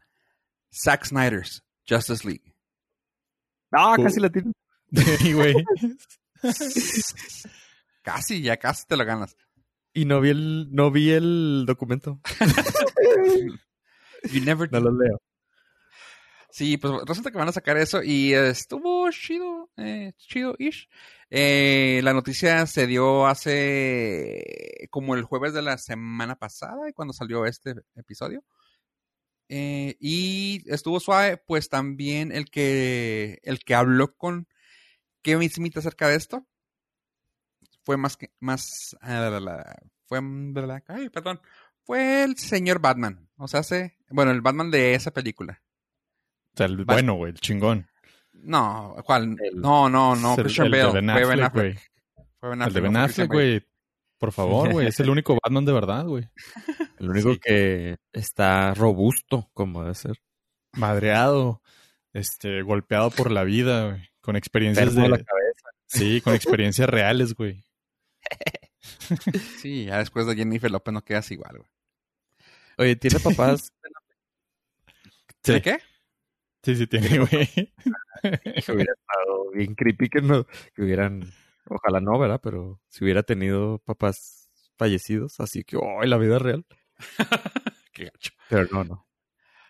Zack Snyder's Justice League. No, casi la tiene. Sí, güey. Casi, ya casi te lo ganas. Y no vi el, no vi el documento. You never No lo leo. Sí, pues resulta que van a sacar eso y estuvo chido, eh, chido-ish. Eh, la noticia se dio hace como el jueves de la semana pasada, cuando salió este episodio. Eh, y estuvo suave, pues también el que, el que habló con Kevin Smith acerca de esto fue más que, más, ah, fue, perdón, fue el señor Batman, o sea, hace, bueno, el Batman de esa película. O sea, el bueno, güey, el chingón. No, ¿cuál? El- no, no, no, el- Christian el de Bale. Ben Fue Ben Affleck, Affleck. güey. Fue Ben El de Affleck, Ben Affleck, güey. Por favor, güey. Es el único Batman de verdad, güey. El único Sí. que está robusto, como debe ser. Madreado. Este, golpeado por la vida, güey. Con experiencias de la de... cabeza. Sí, con experiencias reales, güey. Sí, ya después de Jennifer López no quedas igual, güey. Oye, ¿tiene papás? ¿De qué? Sí, sí tiene, güey. que hubiera estado bien creepy que no, que hubieran, ojalá no, ¿verdad? Pero si hubiera tenido papás fallecidos, así que, oh, la vida real. Qué gacho. Pero no, no.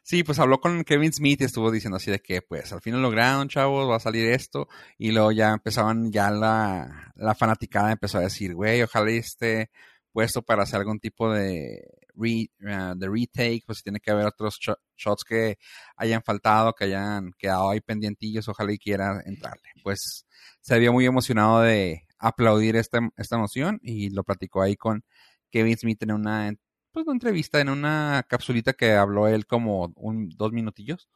Sí, pues habló con Kevin Smith y estuvo diciendo así de que, pues, al fin lo lograron, chavos, va a salir esto. Y luego ya empezaban, ya la, la fanaticada empezó a decir, güey, ojalá este puesto para hacer algún tipo de, re, uh, de retake, pues tiene que haber otros sh shots que hayan faltado, que hayan quedado ahí pendientillos, ojalá y quiera entrarle. Pues se había muy emocionado de aplaudir esta, esta noción y lo platicó ahí con Kevin Smith en una, pues, una entrevista, en una capsulita que habló él como un, dos minutillos,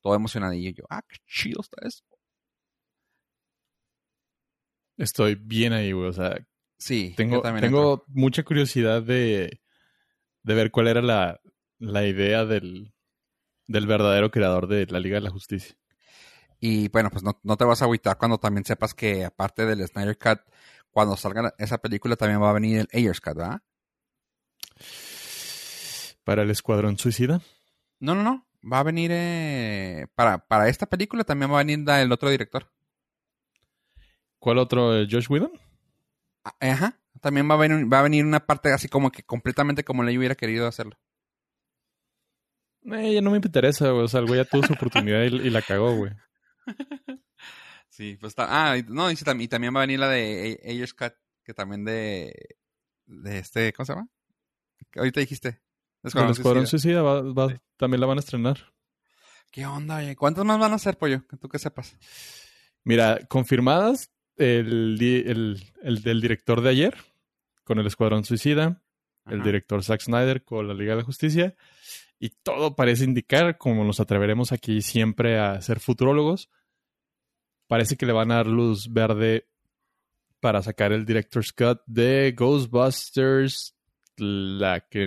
todo emocionadillo. Yo, ah, qué chido está eso. Estoy bien ahí, güey. O sea, sí, tengo, tengo mucha curiosidad de, de ver cuál era la, la idea del, del verdadero creador de la Liga de la Justicia. Y bueno, pues no, no, te vas a agüitar cuando también sepas que aparte del Snyder Cut, cuando salga esa película también va a venir el Ayers Cut, ¿verdad? ¿Para el Escuadrón Suicida? No, no, no. Va a venir eh, para, para esta película también va a venir el otro director. ¿Cuál otro? ¿Josh Whedon? Ah, ajá. También va a, venir, va a venir una parte así como que completamente como le hubiera querido hacerlo. Eh, ya no me interesa, güey. O sea, el güey ya tuvo su oportunidad y, y, la cagó, güey. Sí, pues está. Ah, no, y, y también va a venir la de Ayers Cut, que también de. De este. ¿Cómo se llama? Que ahorita dijiste. Escuadrón el Escuadrón Suicida, Suicida va, va, sí. también la van a estrenar. ¿Qué onda, oye? ¿Cuántas más van a hacer, pollo? Que tú que sepas. Mira, confirmadas el, el, el, del director de ayer con el Escuadrón Suicida, Ajá. el director Zack Snyder con la Liga de la Justicia, y todo parece indicar, como nos atreveremos aquí siempre a ser futurólogos, parece que le van a dar luz verde para sacar el Director's Cut de Ghostbusters, la que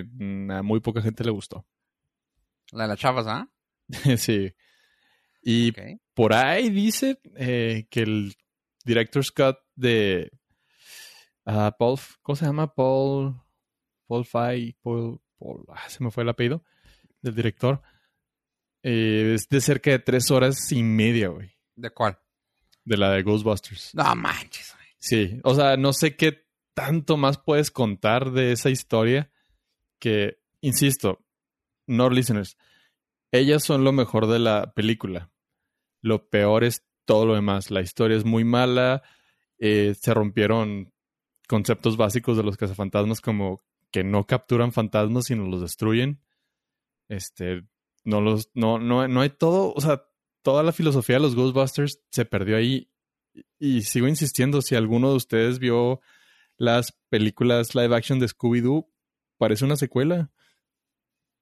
a muy poca gente le gustó. La de las chavas, ¿ah? ¿eh? sí. Y okay. por ahí dice eh, que el Director's Cut de uh, Paul, ¿cómo se llama? Paul, Paul Fay, Paul, Paul ah, se me fue el apellido del director. Eh, es de cerca de tres horas y media, güey. ¿De cuál? De la de Ghostbusters. No manches, güey. Sí, o sea, no sé qué tanto más puedes contar de esa historia que, insisto, no listeners, ellas son lo mejor de la película. Lo peor es todo lo demás. La historia es muy mala. Eh, se rompieron conceptos básicos de los cazafantasmas como que no capturan fantasmas sino los destruyen. Este, no los, no, no, no hay todo, o sea, toda la filosofía de los Ghostbusters se perdió ahí. Y sigo insistiendo, si alguno de ustedes vio las películas live action de Scooby-Doo, parece una secuela.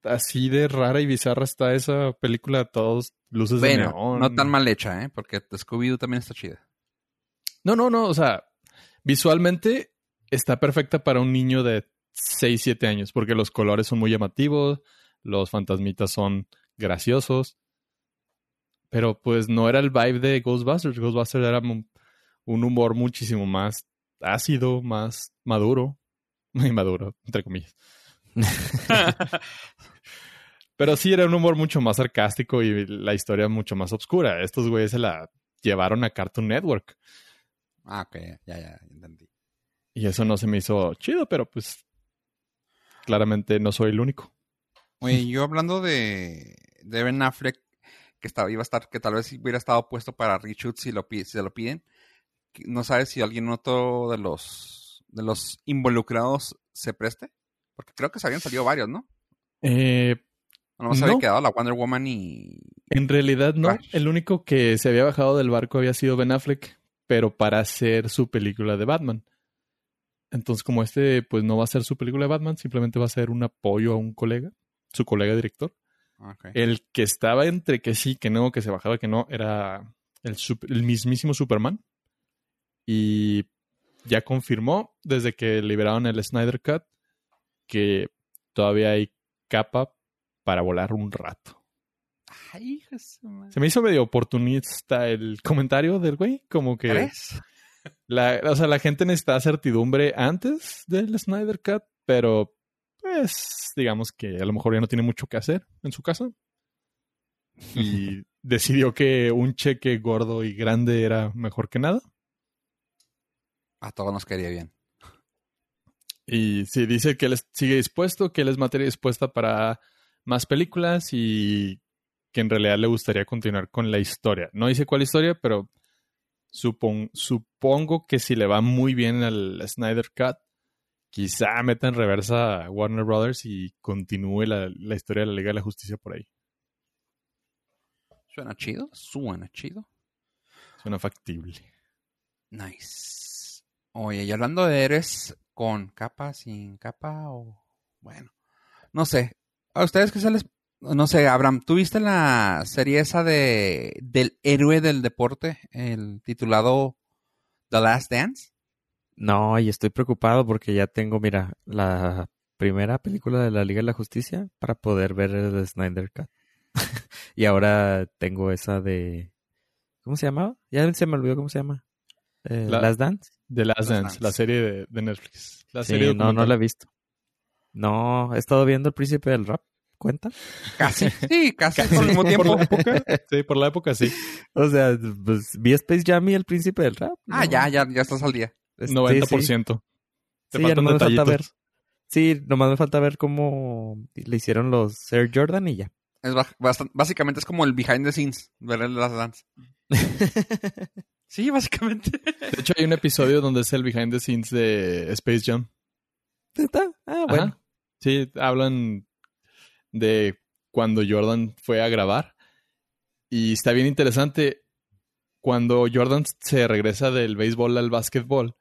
Así de rara y bizarra está esa película, todos luces bueno, de neón. No tan mal hecha, ¿eh? Porque Scooby-Doo también está chida. No, no, no, o sea, visualmente está perfecta para un niño de 6, 7 años, porque los colores son muy llamativos, los fantasmitas son graciosos. Pero pues no era el vibe de Ghostbusters. Ghostbusters era un humor muchísimo más ácido, más maduro. Muy maduro, entre comillas. Pero sí era un humor mucho más sarcástico y la historia mucho más oscura. Estos güeyes se la llevaron a Cartoon Network. Ah, ok, ya, ya, entendí. Y eso no se me hizo chido, pero pues claramente no soy el único. Oye, yo hablando de, de Ben Affleck, que estaba, iba a estar, que tal vez hubiera estado puesto para reshoot si lo si se lo piden. No sabes si alguien otro de los de los involucrados se preste, porque creo que se habían salido varios, ¿no? Eh, no se había quedado la Wonder Woman y. En realidad no. El único que se había bajado del barco había sido Ben Affleck, pero para hacer su película de Batman. Entonces, como este, pues no va a ser su película de Batman, simplemente va a ser un apoyo a un colega, su colega director. Okay. El que estaba entre que sí, que no, que se bajaba, que no, era el, el mismísimo Superman. Y ya confirmó desde que liberaron el Snyder Cut que todavía hay capa para volar un rato. Ay, Se me hizo medio oportunista el comentario del güey, como que... ¿Crees? La, o sea, la gente necesita certidumbre antes del Snyder Cut, pero pues digamos que a lo mejor ya no tiene mucho que hacer en su casa. Y decidió que un cheque gordo y grande era mejor que nada. A todos nos quería bien. Y sí, dice que él sigue dispuesto, que él es materia dispuesta para más películas y que en realidad le gustaría continuar con la historia. No dice cuál historia, pero supon, supongo que si le va muy bien al Snyder Cut, quizá meta en reversa a Warner Brothers y continúe la, la historia de la Liga de la Justicia por ahí. Suena chido, suena chido. Suena factible. Nice. Oye, y hablando de héroes con capa, sin capa, o bueno, no sé. ¿A ustedes qué se les no sé, Abraham, ¿tú viste la serie esa de del héroe del deporte, el titulado The Last Dance? No, y estoy preocupado porque ya tengo, mira, la primera película de la Liga de la Justicia para poder ver el Snyder Cut. y ahora tengo esa de ¿cómo se llamaba? Ya se me olvidó cómo se llama. Eh, La- Last Dance. The Last Last Dance, Dance. la serie de, de Netflix. La Sí, serie no, no la he visto. No, he estado viendo El Príncipe del Rap. ¿Cuenta? Casi. Sí, casi, Casi, al mismo por tiempo. la época. Sí, por la época sí. O sea, pues vi Space Jam y El Príncipe del Rap. Ah, ya, ya, ya estás al día. es- sí, 90%. Te Sí, ya faltan nomás me falta ver. Sí, nomás me falta ver cómo le hicieron los Air Jordan y ya. Es básicamente es como el behind the scenes, ver el Last Dance. Sí, básicamente. De hecho, hay un episodio donde es el behind the scenes de Space Jam. ¿Está? Ah, bueno. Ajá. Sí, hablan de cuando Jordan fue a grabar. Y está bien interesante. Cuando Jordan se regresa del béisbol al básquetbol,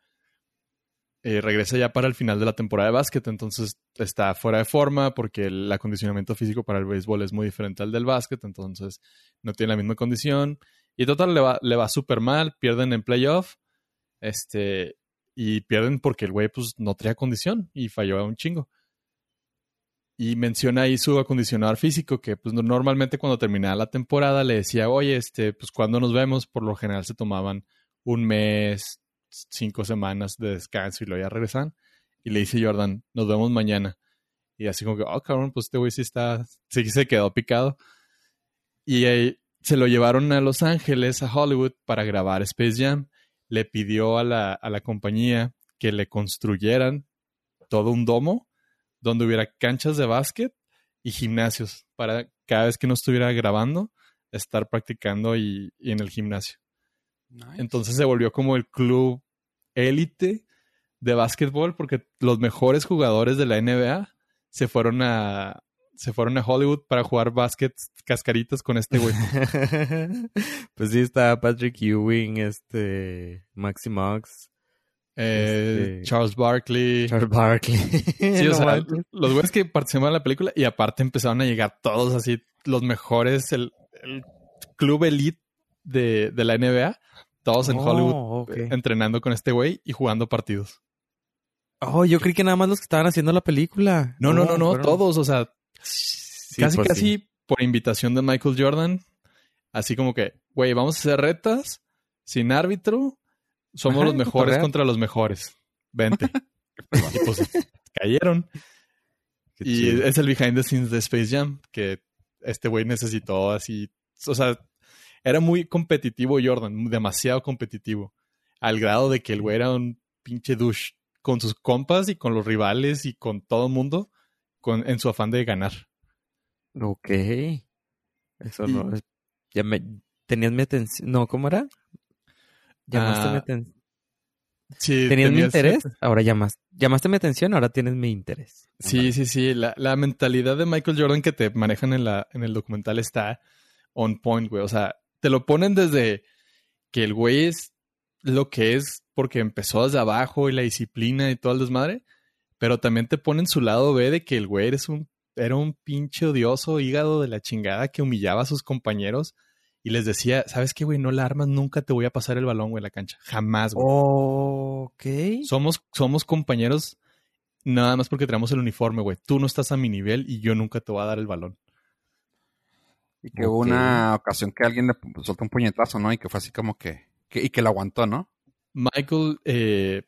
eh, regresa ya para el final de la temporada de básquet. Entonces está fuera de forma porque el acondicionamiento físico para el béisbol es muy diferente al del básquet. Entonces no tiene la misma condición. Y total, le va, le va súper mal. Pierden en playoff. Este, y pierden porque el güey pues no traía condición y falló un chingo. Y menciona ahí su acondicionador físico, que pues no- normalmente cuando terminaba la temporada le decía, oye, este, pues cuando nos vemos, por lo general se tomaban un mes, cinco semanas de descanso y luego ya regresan. Y le dice Jordan, nos vemos mañana. Y así como que, oh, cabrón, pues este güey sí está, sí se quedó picado. Y se lo llevaron a Los Ángeles, a Hollywood, para grabar Space Jam. Le pidió a la, a la compañía que le construyeran todo un domo donde hubiera canchas de básquet y gimnasios para cada vez que no estuviera grabando, estar practicando y, y en el gimnasio. Nice. Entonces se volvió como el club élite de básquetbol porque los mejores jugadores de la NBA se fueron a se fueron a Hollywood para jugar básquet cascaritas con este güey. pues sí, está Patrick Ewing, este, Maxi Mox, Eh, Este- Charles Barkley. Charles Barkley. Sí, o sea, los güeyes que participaron en la película y aparte empezaron a llegar todos así, los mejores, el, el club elite de, de la NBA, todos en Oh, Hollywood eh, entrenando con este güey y jugando partidos. Oh, yo creí que nada más los que estaban haciendo la película. No, no, no, no, fueron- todos, o sea, Sí, casi, pues casi sí. por invitación de Michael Jordan, así como que, güey, vamos a hacer retas sin árbitro, somos Ajá, los mejores contra los mejores. Vente. y pues cayeron. Qué Y chido. es el behind the scenes de Space Jam, que este güey necesitó así. O sea, era muy competitivo Jordan, demasiado competitivo. Al grado de que el güey era un pinche douche con sus compas y con los rivales y con todo el mundo con, en su afán de ganar. Ok. Eso Y- no es... Ya me... Tenías mi atención... No, ¿cómo era? Llamaste mi Ah, atención. Sí, ¿Tenías mi interés? Ahora llamas... Llamaste mi atención, ahora tienes mi interés. Sí, sí, sí. La, la mentalidad de Michael Jordan que te manejan en, la, en el documental está on point, güey. O sea, te lo ponen desde que el güey es lo que es porque empezó desde abajo y la disciplina y todo el desmadre. Pero también te ponen su lado B de que el güey eres un, era un pinche odioso hígado de la chingada que humillaba a sus compañeros y les decía, ¿sabes qué, güey? No la armas, nunca te voy a pasar el balón, güey, en la cancha. Jamás, güey. Ok. Somos, somos compañeros nada más porque tenemos el uniforme, güey. Tú no estás a mi nivel y yo nunca te voy a dar el balón. Y que hubo una ocasión que alguien le soltó un puñetazo, ¿no? Y que fue así como que, que- y que lo aguantó, ¿no? Michael, eh,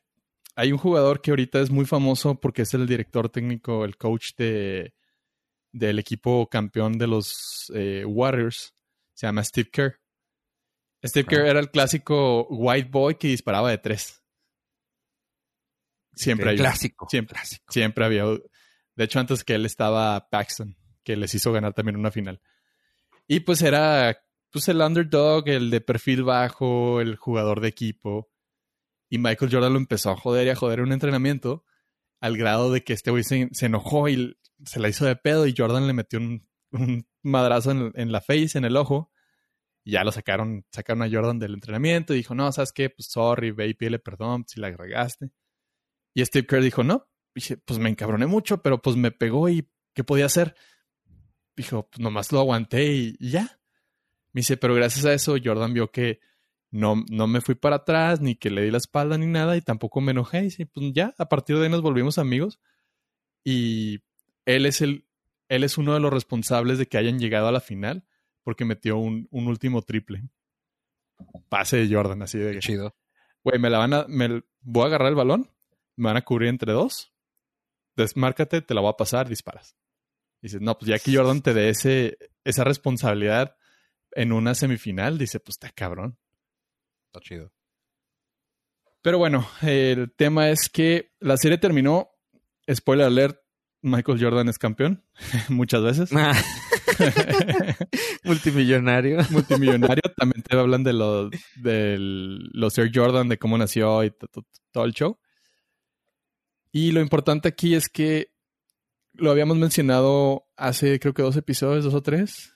hay un jugador que ahorita es muy famoso porque es el director técnico, el coach de, del equipo campeón de los eh, Warriors. Se llama Steve Kerr. Steve. Kerr era el clásico white boy que disparaba de tres. Siempre hay. Clásico. Siempre. Clásico. Siempre había. De hecho, antes que él estaba Paxton, que les hizo ganar también una final. Y pues era pues el underdog, el de perfil bajo, el jugador de equipo. Y Michael Jordan lo empezó a joder y a joder en un entrenamiento al grado de que este güey se, se enojó y se la hizo de pedo y Jordan le metió un, un madrazo en, la face, en el ojo. Y ya lo sacaron, sacaron a Jordan del entrenamiento y dijo, no, ¿sabes qué? Pues sorry, ve y perdón si la agregaste. Y Steve Kerr dijo, no, dije, pues me encabroné mucho, pero pues me pegó y ¿qué podía hacer? Dijo, pues nomás lo aguanté y, y ya. Me dice, pero gracias a eso Jordan vio que no, no me fui para atrás, ni que le di la espalda ni nada, y tampoco me enojé. Y dice, pues ya, a partir de ahí nos volvimos amigos. Y él es el, él es uno de los responsables de que hayan llegado a la final, porque metió un, un último triple. Pase de Jordan, así de Qué que, chido. güey, me la van a, me voy a agarrar el balón, me van a cubrir entre dos, desmárcate, te la voy a pasar, disparas. Dices, no, pues ya que Jordan te dé ese, esa responsabilidad en una semifinal, dice, pues está cabrón. Está chido. Pero bueno, el tema es que la serie terminó. Spoiler alert, Michael Jordan es campeón muchas veces. Multimillonario. Multimillonario. También te hablan de los de los Air Jordan, de cómo nació y to- to- todo el show. Y lo importante aquí es que lo habíamos mencionado hace creo que dos episodios, dos o tres.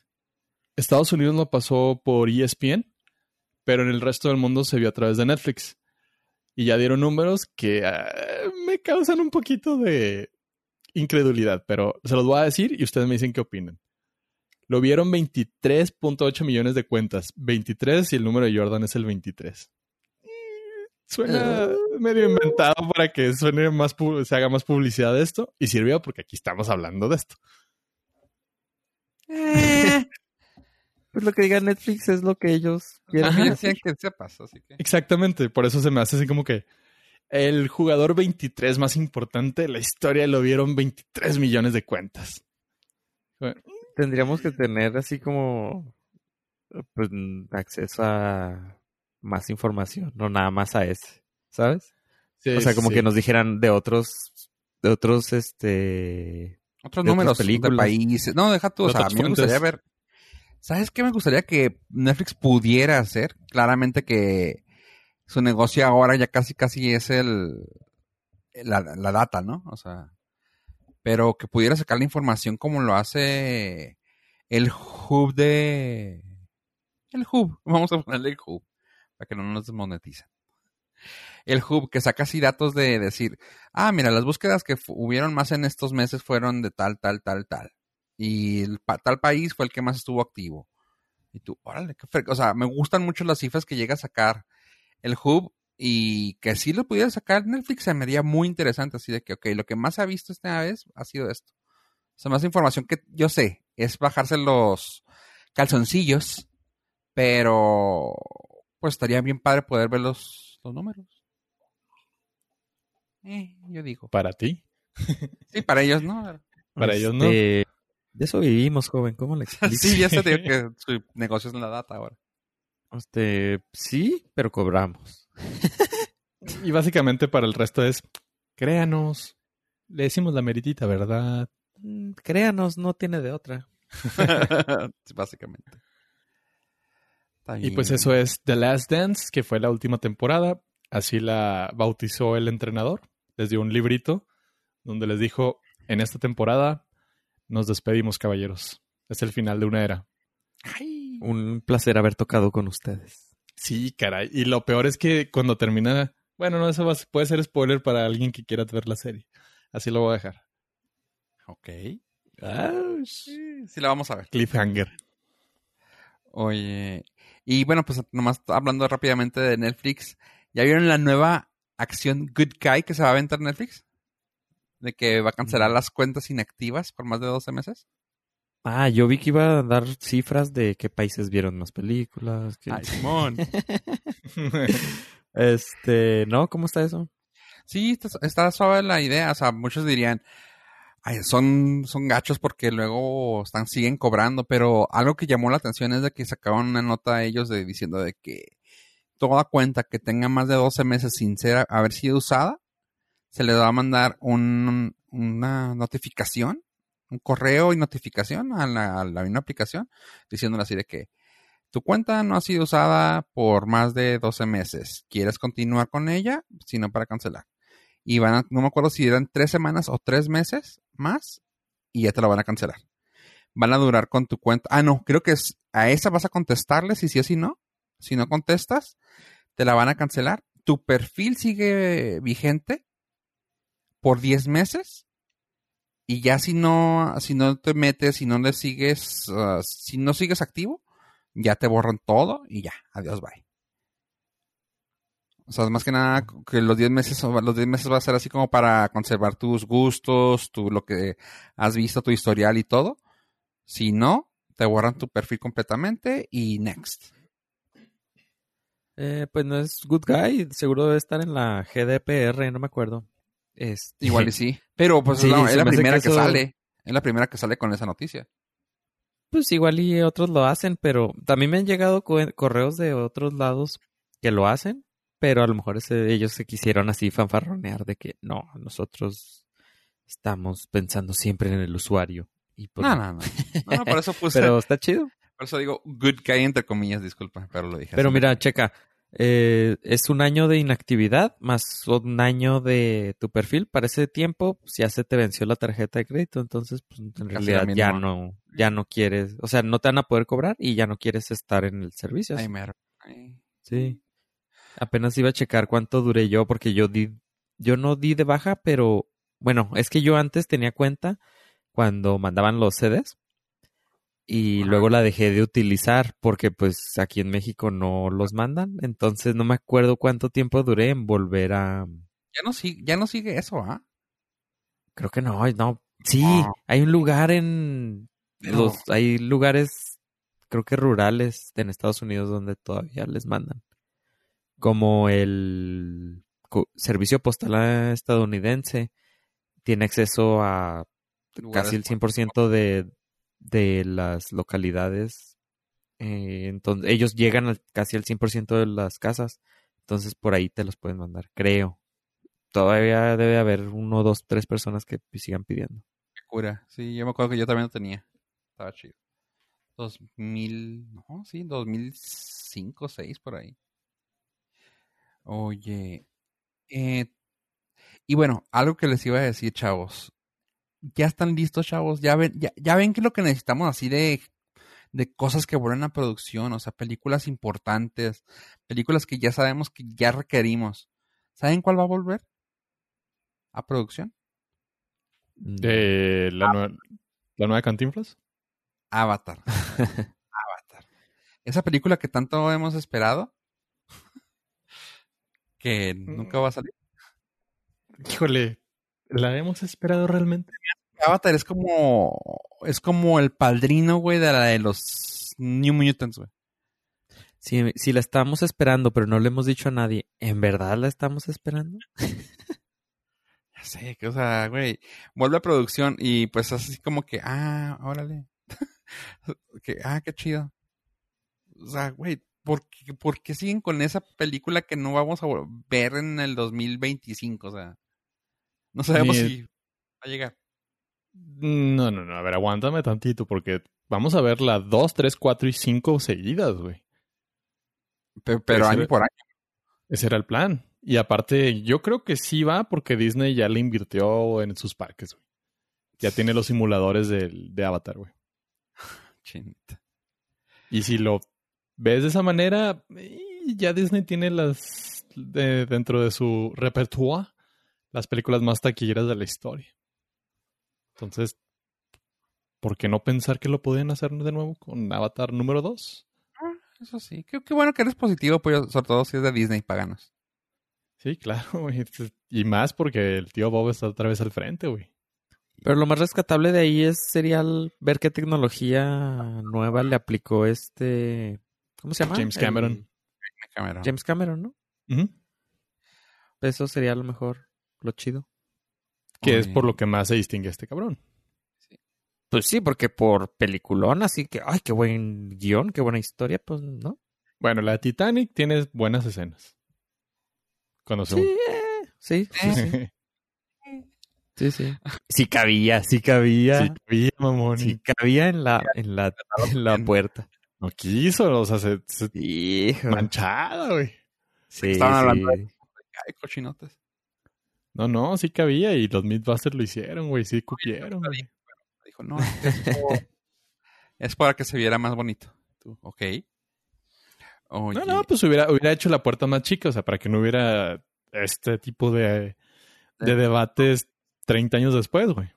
Estados Unidos lo pasó por ESPN, pero en el resto del mundo se vio a través de Netflix. Y ya dieron números que ah, me causan un poquito de incredulidad, pero se los voy a decir y ustedes me dicen qué opinan. Lo vieron 23.8 millones de cuentas. 23 y el número de Jordan es el 23. Mm, Suena medio inventado para que suene más se haga más publicidad de esto. Y sirvió porque aquí estamos hablando de esto. Pues lo que diga Netflix es lo que ellos quieren. Ajá, que sepas, así que. Exactamente, por eso se me hace así como que el jugador 23 más importante de la historia lo vieron 23 millones de cuentas. Tendríamos que tener así como pues, acceso a más información, no nada más a ese, ¿sabes? Sí, o sea, como sí. que nos dijeran de otros, de otros, este, Otros de números películas. de países. No, deja tú. O De sea, a mí me gustaría ver. ¿Sabes qué me gustaría que Netflix pudiera hacer? Claramente que su negocio ahora ya casi casi es el la, la data, ¿no? O sea, pero que pudiera sacar la información como lo hace el hub de el hub, vamos a ponerle el hub para que no nos desmoneticen. El hub que saca así datos de decir, ah, mira, las búsquedas que hubieron más en estos meses fueron de tal, tal, tal, tal. Y el pa- tal país fue el que más estuvo activo. Y tú, órale, qué O sea, me gustan mucho las cifras que llega a sacar el hub y que si lo pudiera sacar Netflix se me haría muy interesante. Así de que, ok, lo que más ha visto esta vez ha sido esto. O sea, más información que yo sé es bajarse los calzoncillos, pero pues estaría bien padre poder ver los, los números. Eh, yo digo. Para ti. Sí, para ellos no. Para ellos no. este, De eso vivimos, joven, ¿cómo le explico? Sí, ya se digo que su negocio es en la data ahora. Este, sí, pero cobramos. Y básicamente para el resto es, créanos, le decimos la meritita, ¿verdad? Mm, Créanos, no tiene de otra. Básicamente. Y pues eso es The Last Dance, que fue la última temporada. Así la bautizó el entrenador. Les dio un librito donde les dijo, en esta temporada nos despedimos, caballeros. Es el final de una era. Ay. Un placer haber tocado con ustedes. Sí, caray. Y lo peor es que cuando termina... Bueno, no, eso va- puede ser spoiler para alguien que quiera ver la serie. Así lo voy a dejar. Ok. Ouch. Sí, sí la vamos a ver. Cliffhanger. Oye. Y bueno, pues nomás hablando rápidamente de Netflix. ¿Ya vieron la nueva acción Good Guy que se va a aventar Netflix? De que va a cancelar Mm. las cuentas inactivas por más de 12 meses. Ah, yo vi que iba a dar cifras de qué países vieron más películas. que- Ay, Simón. Este, ¿no? ¿Cómo está eso? Sí, está, está suave la idea. O sea, muchos dirían, ay, son, son gachos porque luego están, siguen cobrando. Pero algo que llamó la atención es de que sacaron una nota a ellos de, diciendo de que toda cuenta que tenga más de 12 meses sin ser, haber sido usada, se les va a mandar un, una notificación, un correo y notificación a la, a la misma aplicación, diciéndole así de que tu cuenta no ha sido usada por más de 12 meses. ¿Quieres continuar con ella? Si no, para cancelar. y van a, no me acuerdo si eran tres semanas o tres meses más y ya te lo van a cancelar. Van a durar con tu cuenta. Ah, no, creo que es, a esa vas a contestarle si sí o si no. Si no contestas, te la van a cancelar. Tu perfil sigue vigente por 10 meses y ya si no, si no te metes, si no le sigues, uh, si no sigues activo, ya te borran todo y ya, adiós, bye. O sea, más que nada que los 10 meses, los 10 meses va a ser así como para conservar tus gustos, tu, lo que has visto, tu historial y todo. Si no, te borran tu perfil completamente y next. Eh, pues no es Good Guy, seguro debe estar en la GDPR, no me acuerdo. Este... Igual y sí. Pero pues Sí, es la, es primera que que, eso- sale. Es la primera que sale con esa noticia. Pues igual y otros lo hacen, pero también me han llegado co- correos de otros lados que lo hacen, pero a lo mejor ese- ellos se quisieron así fanfarronear de que no, nosotros estamos pensando siempre en el usuario. Y pues No, no. no, no. No, no, por eso puse. Pero está chido. Por eso digo good guy entre comillas, disculpa, pero lo dije. Pero así. mira, checa, eh, es un año de inactividad más un año de tu perfil. Para ese tiempo, pues, ya se te venció la tarjeta de crédito, entonces pues, en Casi realidad ya no, ya no quieres, o sea, no te van a poder cobrar y ya no quieres estar en el servicio. Ay. Sí. Apenas iba a checar cuánto duré yo porque yo di, yo no di de baja, pero bueno, es que yo antes tenía cuenta cuando mandaban los CDs y luego la dejé de utilizar porque pues aquí en México no los mandan, entonces no me acuerdo cuánto tiempo duré en volver a, Ya no sigue, ya no sigue eso, ¿ah? creo que no, no, sí, No. hay un lugar en No. los, hay lugares, creo que rurales en Estados Unidos donde todavía les mandan. Como el servicio postal estadounidense tiene acceso a casi el por- 100% de, de las localidades. Eh, entonces, ellos llegan casi al 100% de las casas. Entonces, por ahí te los pueden mandar, creo. Todavía debe haber uno, dos, tres personas que sigan pidiendo. Qué cura. Sí, yo me acuerdo que yo también lo tenía. Estaba chido. 2000, no, sí, 2005, 6 por ahí. Oye, eh, y bueno, algo que les iba a decir, chavos. Ya están listos, chavos. Ya ven, ya, ya ven que lo que necesitamos así de, de cosas que vuelven a producción, o sea, películas importantes, películas que ya sabemos que ya requerimos. ¿Saben cuál va a volver a producción? Mm. De la, nue- la nueva Cantinflas. Avatar. Avatar. Esa película que tanto hemos esperado, que nunca va a salir. Híjole, ¿la hemos esperado realmente? Avatar es como es como el padrino, güey, de la de los New Mutants, güey. Si, si la estamos esperando, pero no le hemos dicho a nadie, ¿en verdad la estamos esperando? Ya sé, que o sea, güey, vuelve a producción y pues así como que, ah, órale. que, ah, qué chido. O sea, güey, ¿por qué, por qué siguen con esa película que no vamos a ver en el 2025? O sea, no sabemos Ni- si va a llegar. No, no, no. A ver, aguántame tantito porque vamos a ver la 2, 3, 4 y 5 seguidas, güey. Pe- Pero, Puede año por año. Ese era el plan. Y aparte, yo creo que sí va porque Disney ya le invirtió en sus parques, güey. Ya tiene los simuladores del- de Avatar, güey. Chinita. Y si lo ves de esa manera, eh, ya Disney tiene las de- dentro de su repertoire las películas más taquilleras de la historia. Entonces, ¿por qué no pensar que lo podían hacer de nuevo con Avatar número 2? Eso sí. Qué, qué bueno que eres positivo, pues, sobre todo si es de Disney, paganos. Sí, claro, güey. Y más porque el tío Bob está otra vez al frente, güey. Pero lo más rescatable de ahí es sería el- ver qué tecnología nueva le aplicó este... ¿Cómo se llama? James El- Cameron. Cameron. James Cameron, ¿no? Eso sería lo mejor lo chido. Que es por lo que más se distingue a este cabrón. Pues sí, porque por peliculón, así que, ay, qué buen guion, qué buena historia, pues no. Bueno, la Titanic tiene buenas escenas. Cuando se Sí, sí, sí, Eh. sí, sí, sí. Sí cabía, sí cabía. Sí, cabía, mamón. Sí cabía en la, en la, en la puerta. No quiso, o sea, se, se- manchada, güey. Sí, Estaban hablando sí. Ay, cochinotes. No, no, sí cabía y los Mythbusters lo hicieron, güey, sí cupieron. güey. Dijo, no, es para que se viera más bonito. Tú, ok. Oye, No, no, pues hubiera, hubiera hecho la puerta más chica, o sea, para que no hubiera este tipo de, de debates 30 años después, güey.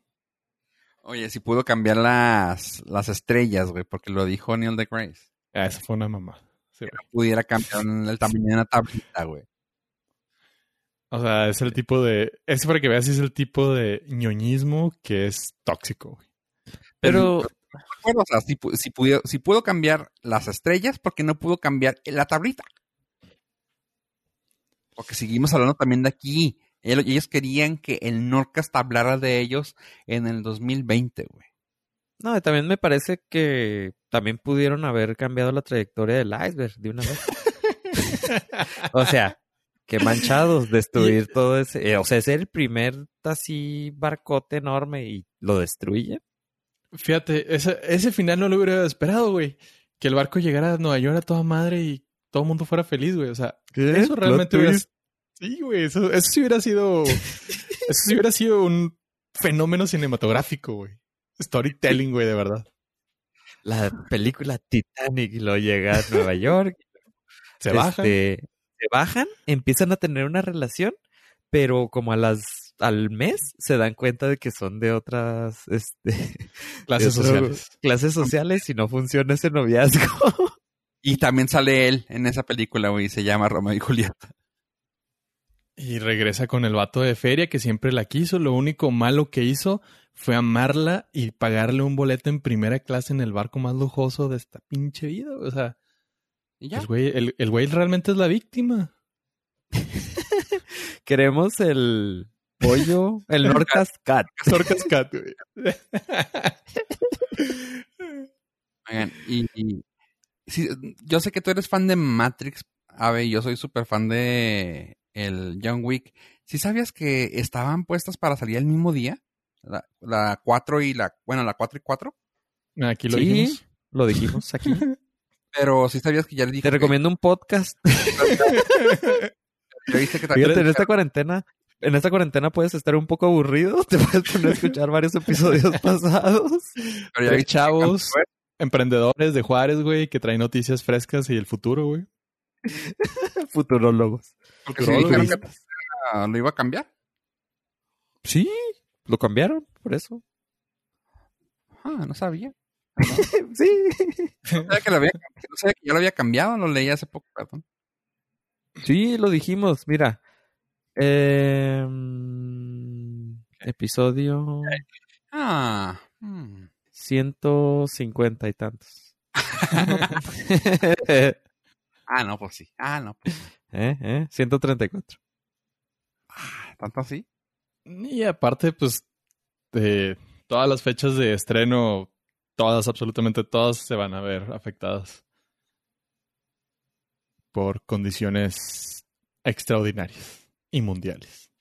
oye, si pudo cambiar las, las estrellas, güey, porque lo dijo Neil deGrasse. Ah, esa fue una mamá. Sí. Pudiera cambiar el tamaño de una tablita, güey. O sea, es el tipo de. Es para que veas, es el tipo de ñoñismo que es tóxico, güey. Pero Bueno, o sea, si, pu- si, pudo, si pudo cambiar las estrellas, ¿por qué no pudo cambiar la tablita? Porque seguimos hablando también de aquí. Ellos, ellos querían que el Nordcast hablara de ellos en el 2020, güey. no, también me parece que también pudieron haber cambiado la trayectoria del iceberg de una vez. o sea, que manchados, destruir todo ese. eh, o sea, es el primer así barcote enorme y lo destruye. Fíjate, ese, ese final no lo hubiera esperado, güey. Que el barco llegara a Nueva York a toda madre y todo el mundo fuera feliz, güey. O sea, eso realmente hubiera. Sí, güey, eso, eso sí hubiera sido. eso sí hubiera sido un fenómeno cinematográfico, güey. Storytelling, güey, de verdad. La película Titanic lo llega a Nueva York. Se baja. Se bajan, empiezan a tener una relación, pero como a las al mes se dan cuenta de que son de otras este, Clases de otro- sociales. clases sociales y no funciona ese noviazgo. Y también sale él en esa película, güey, se llama Romeo y Julieta. Y regresa con el vato de feria que siempre la quiso. Lo único malo que hizo fue amarla y pagarle un boleto en primera clase en el barco más lujoso de esta pinche vida. O sea, Y ya. el güey, el, el güey realmente es la víctima. Queremos el pollo, el Nordcast Cat. Sorcas Cat, güey. Oigan, y, y- sí, yo sé que tú eres fan de Matrix, Ave, y yo soy súper fan de el John Wick. ¿Sí sabías que estaban puestas para salir el mismo día? La, la 4 y la, bueno, la 4 y 4. Aquí lo Sí. dijimos. Lo dijimos aquí. Pero sí sabías que ya le dije. Te recomiendo un podcast. viste que Fíjate, en esta cuarentena, en esta cuarentena puedes estar un poco aburrido. Te puedes poner a escuchar varios episodios pasados. pero ya que chavos, cambió, emprendedores de Juárez, güey, que traen noticias frescas y el futuro, güey. Futurólogos. Porque Futurólogos. dijeron que ah, lo iba a cambiar. Sí, lo cambiaron, por eso. Ah, no sabía. Sí. No sabía que, lo había, no sabía que ya lo había cambiado, lo leí hace poco, perdón. Sí, lo dijimos. Mira. Em, episodio Ah, hmm. 150 y tantos. ah, no, pues sí. Ah, no, pues ¿Eh? ¿Eh? 134. ah, tanto así. Y aparte, pues, de todas las fechas de estreno, todas, absolutamente todas, se van a ver afectadas por condiciones extraordinarias y mundiales.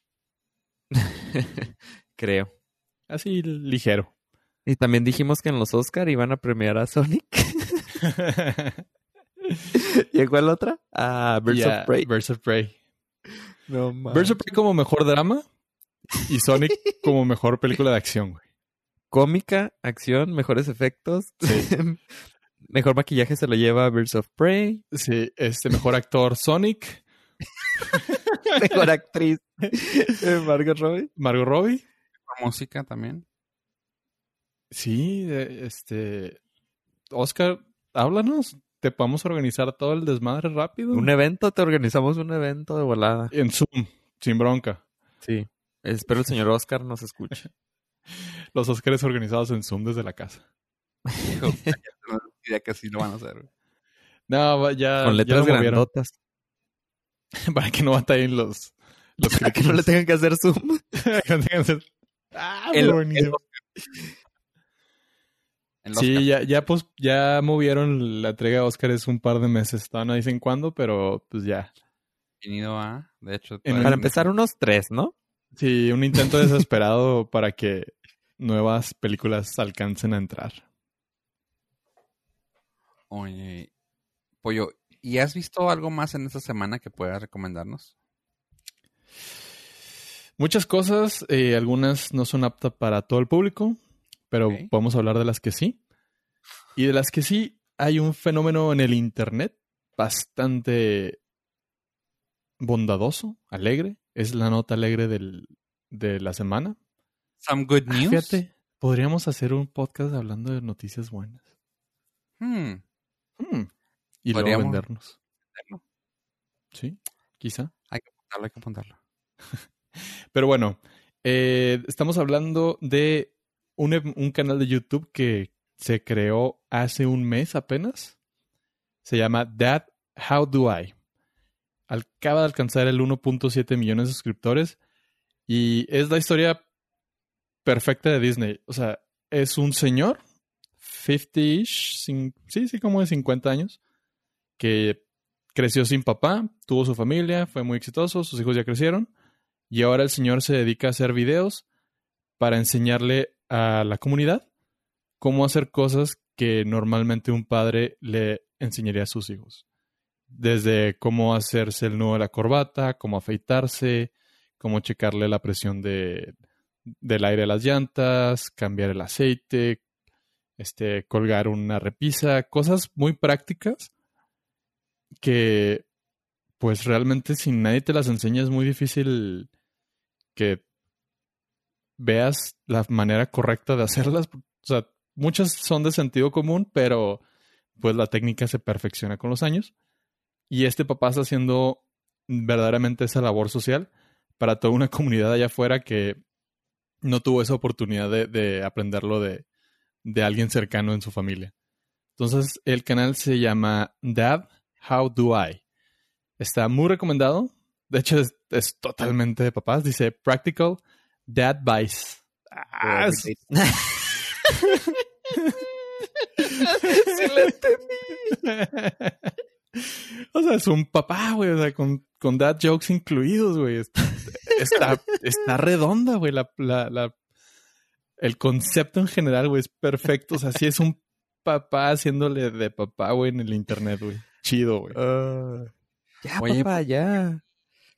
Creo. Así ligero. Y también dijimos que en los Oscar iban a premiar a Sonic. ¿Y cuál otra? Ah, Birds of Prey. Birds of Prey. No mames. Birds of Prey como mejor drama y Sonic como mejor película de acción, güey. Cómica, acción, mejores efectos. Mejor maquillaje se lo lleva Birds of Prey. Sí, este mejor actor Sonic, Mejor actriz. eh, Margot Robbie. Margot Robbie. Música también. Sí, este Oscar, háblanos. Te podemos organizar todo el desmadre rápido. Un evento, te organizamos un evento de volada. En Zoom, sin bronca. Sí. Espero el señor Oscar nos escuche. Los Oscars organizados en Zoom desde la casa. Que así lo van a hacer. No, ya, Con ya letras movieron. grandotas. Para que no batallen los, los Para que no le tengan que hacer zoom. Que no tengan que hacer- Ah, El- Sí, ya, ya, pues, ya movieron la entrega de Oscars un par de meses. Todavía no dicen cuándo, pero pues ya. Venido a, de hecho, En Para empezar, unos tres, ¿no? Sí, un intento desesperado para que nuevas películas alcancen a entrar. Oye, Pollo, ¿y has visto algo más en esta semana que puedas recomendarnos? Muchas cosas, eh, algunas no son aptas para todo el público, pero Ok. podemos hablar de las que sí. Y de las que sí, hay un fenómeno en el Internet bastante bondadoso, alegre. Es la nota alegre del- de la semana. Some good Ah, news. Fíjate, podríamos hacer un podcast hablando de noticias buenas. Hmm, Hmm. Y luego vendernos. Sí, quizá. Hay que apuntarlo, hay que apuntarlo. Pero bueno, eh, estamos hablando de un, un canal de YouTube que se creó hace un mes apenas. Se llama Dad, How Do I? Acaba de alcanzar el 1.7 millones de suscriptores y es la historia perfecta de Disney. O sea, es un señor, 50-ish, cin- sí, sí, como de 50 años, que creció sin papá, tuvo su familia, fue muy exitoso, sus hijos ya crecieron y ahora el señor se dedica a hacer videos para enseñarle a la comunidad cómo hacer cosas que normalmente un padre le enseñaría a sus hijos. Desde cómo hacerse el nudo de la corbata, cómo afeitarse, cómo checarle la presión de, del aire a las llantas, cambiar el aceite, este, colgar una repisa, cosas muy prácticas que pues realmente si nadie te las enseña es muy difícil que veas la manera correcta de hacerlas. O sea, muchas son de sentido común, pero pues la técnica se perfecciona con los años. Y este papá está haciendo verdaderamente esa labor social para toda una comunidad allá afuera que no tuvo esa oportunidad de, de aprenderlo de, de alguien cercano en su familia. Entonces, el canal se llama Dad, How Do I? Está muy recomendado. De hecho, es, es totalmente de papás. Dice Practical Dad Vice. Ah, es- sí le entendí. o sea, es un papá, güey. O sea, con, con dad jokes incluidos, güey. Es- Está, está redonda, güey. La, la, la- el concepto en general, güey, es perfecto. O sea, sí es un papá haciéndole de papá, güey, en el internet, güey. Chido, güey. Ya, Oye, papá, ya.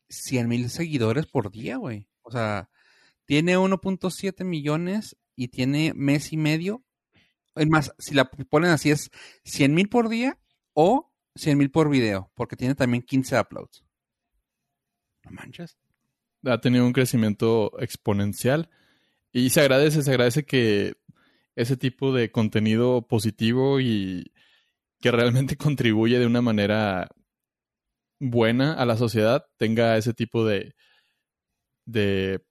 100 mil seguidores por día, güey. O sea, tiene 1.7 millones y tiene mes y medio. Es más, si la ponen así es 100 mil por día o 100 mil por video, porque tiene también 15 uploads. No manches. Ha tenido un crecimiento exponencial y se agradece, se agradece que ese tipo de contenido positivo y que realmente contribuye de una manera buena a la sociedad tenga ese tipo de, de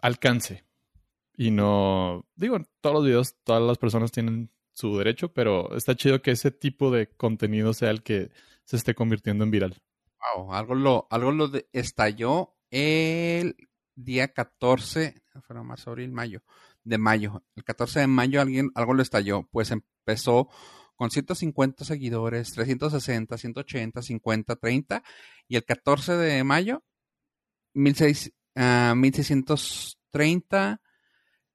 alcance. Y no, digo, todos los videos todas las personas tienen su derecho, pero está chido que ese tipo de contenido sea el que se esté convirtiendo en viral. Wow, algo lo, algo lo estalló el día 14, fue marzo, abril, mayo, de mayo. El 14 de mayo alguien, algo lo estalló, pues empezó con 150 seguidores, 360, 180, 50, 30, y el 14 de mayo, 1600, ah, 1630,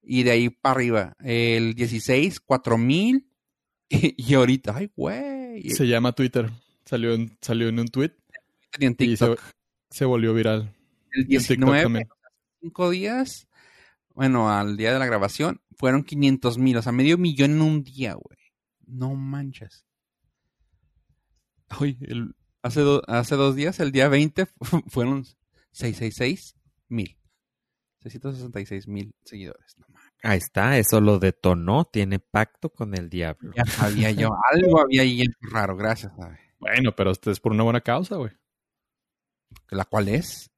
y de ahí para arriba. El 16, 4000, y, y ahorita, ay, güey, Se llama Twitter. Salió en, salió en un tweet y en y se, TikTok. se volvió viral. El En TikTok 19, también. cinco días, bueno, al día de la grabación, fueron 500 mil, o sea, medio millón en un día, güey. No manches. Uy, el- hace, do- hace dos días, el día 20, fu- fueron 666 mil. 666 mil seguidores. No manches. Ahí está, eso lo detonó, tiene pacto con el diablo. Ya sabía yo, algo había ahí raro, gracias, ¿sabe? Bueno, pero esto es por una buena causa, güey. ¿La cual es?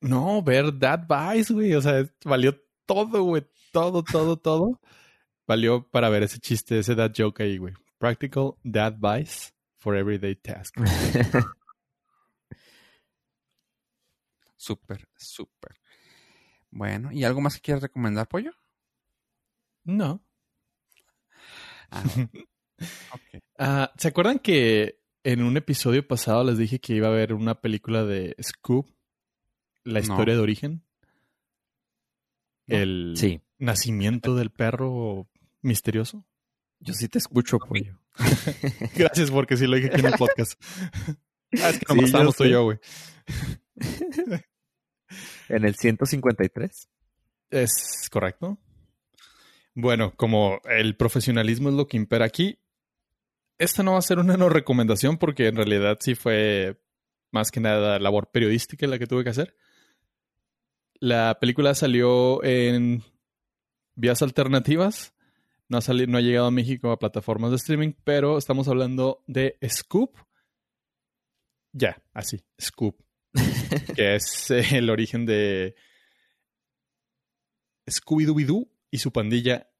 No, ver Dad Vice, güey. O sea, valió todo, güey. Todo, todo, todo. Valió para ver ese chiste, ese dad joke ahí, güey. Practical Dad Vice for Everyday Task. Súper, súper. Bueno, ¿y algo más que quieras recomendar, Pollo? No. Ah. Ah, ¿Se acuerdan que en un episodio pasado les dije que iba a haber una película de Scoop? La No. historia de origen. El Sí, nacimiento del perro misterioso. yo sí te escucho, pollo. Gracias porque sí lo dije aquí en el podcast. Ah, es que Sí, nomás yo estábamos tú y yo, güey. En el 153. Es correcto. Bueno, como el profesionalismo es lo que impera aquí, esta no va a ser una no recomendación porque en realidad sí fue más que nada labor periodística la que tuve que hacer. La película salió en vías alternativas. No ha, salido, no ha llegado a México a plataformas de streaming, pero estamos hablando de Scoop. Ya, así, Scoop. que es eh, el origen de Scooby-Doo y su pandilla.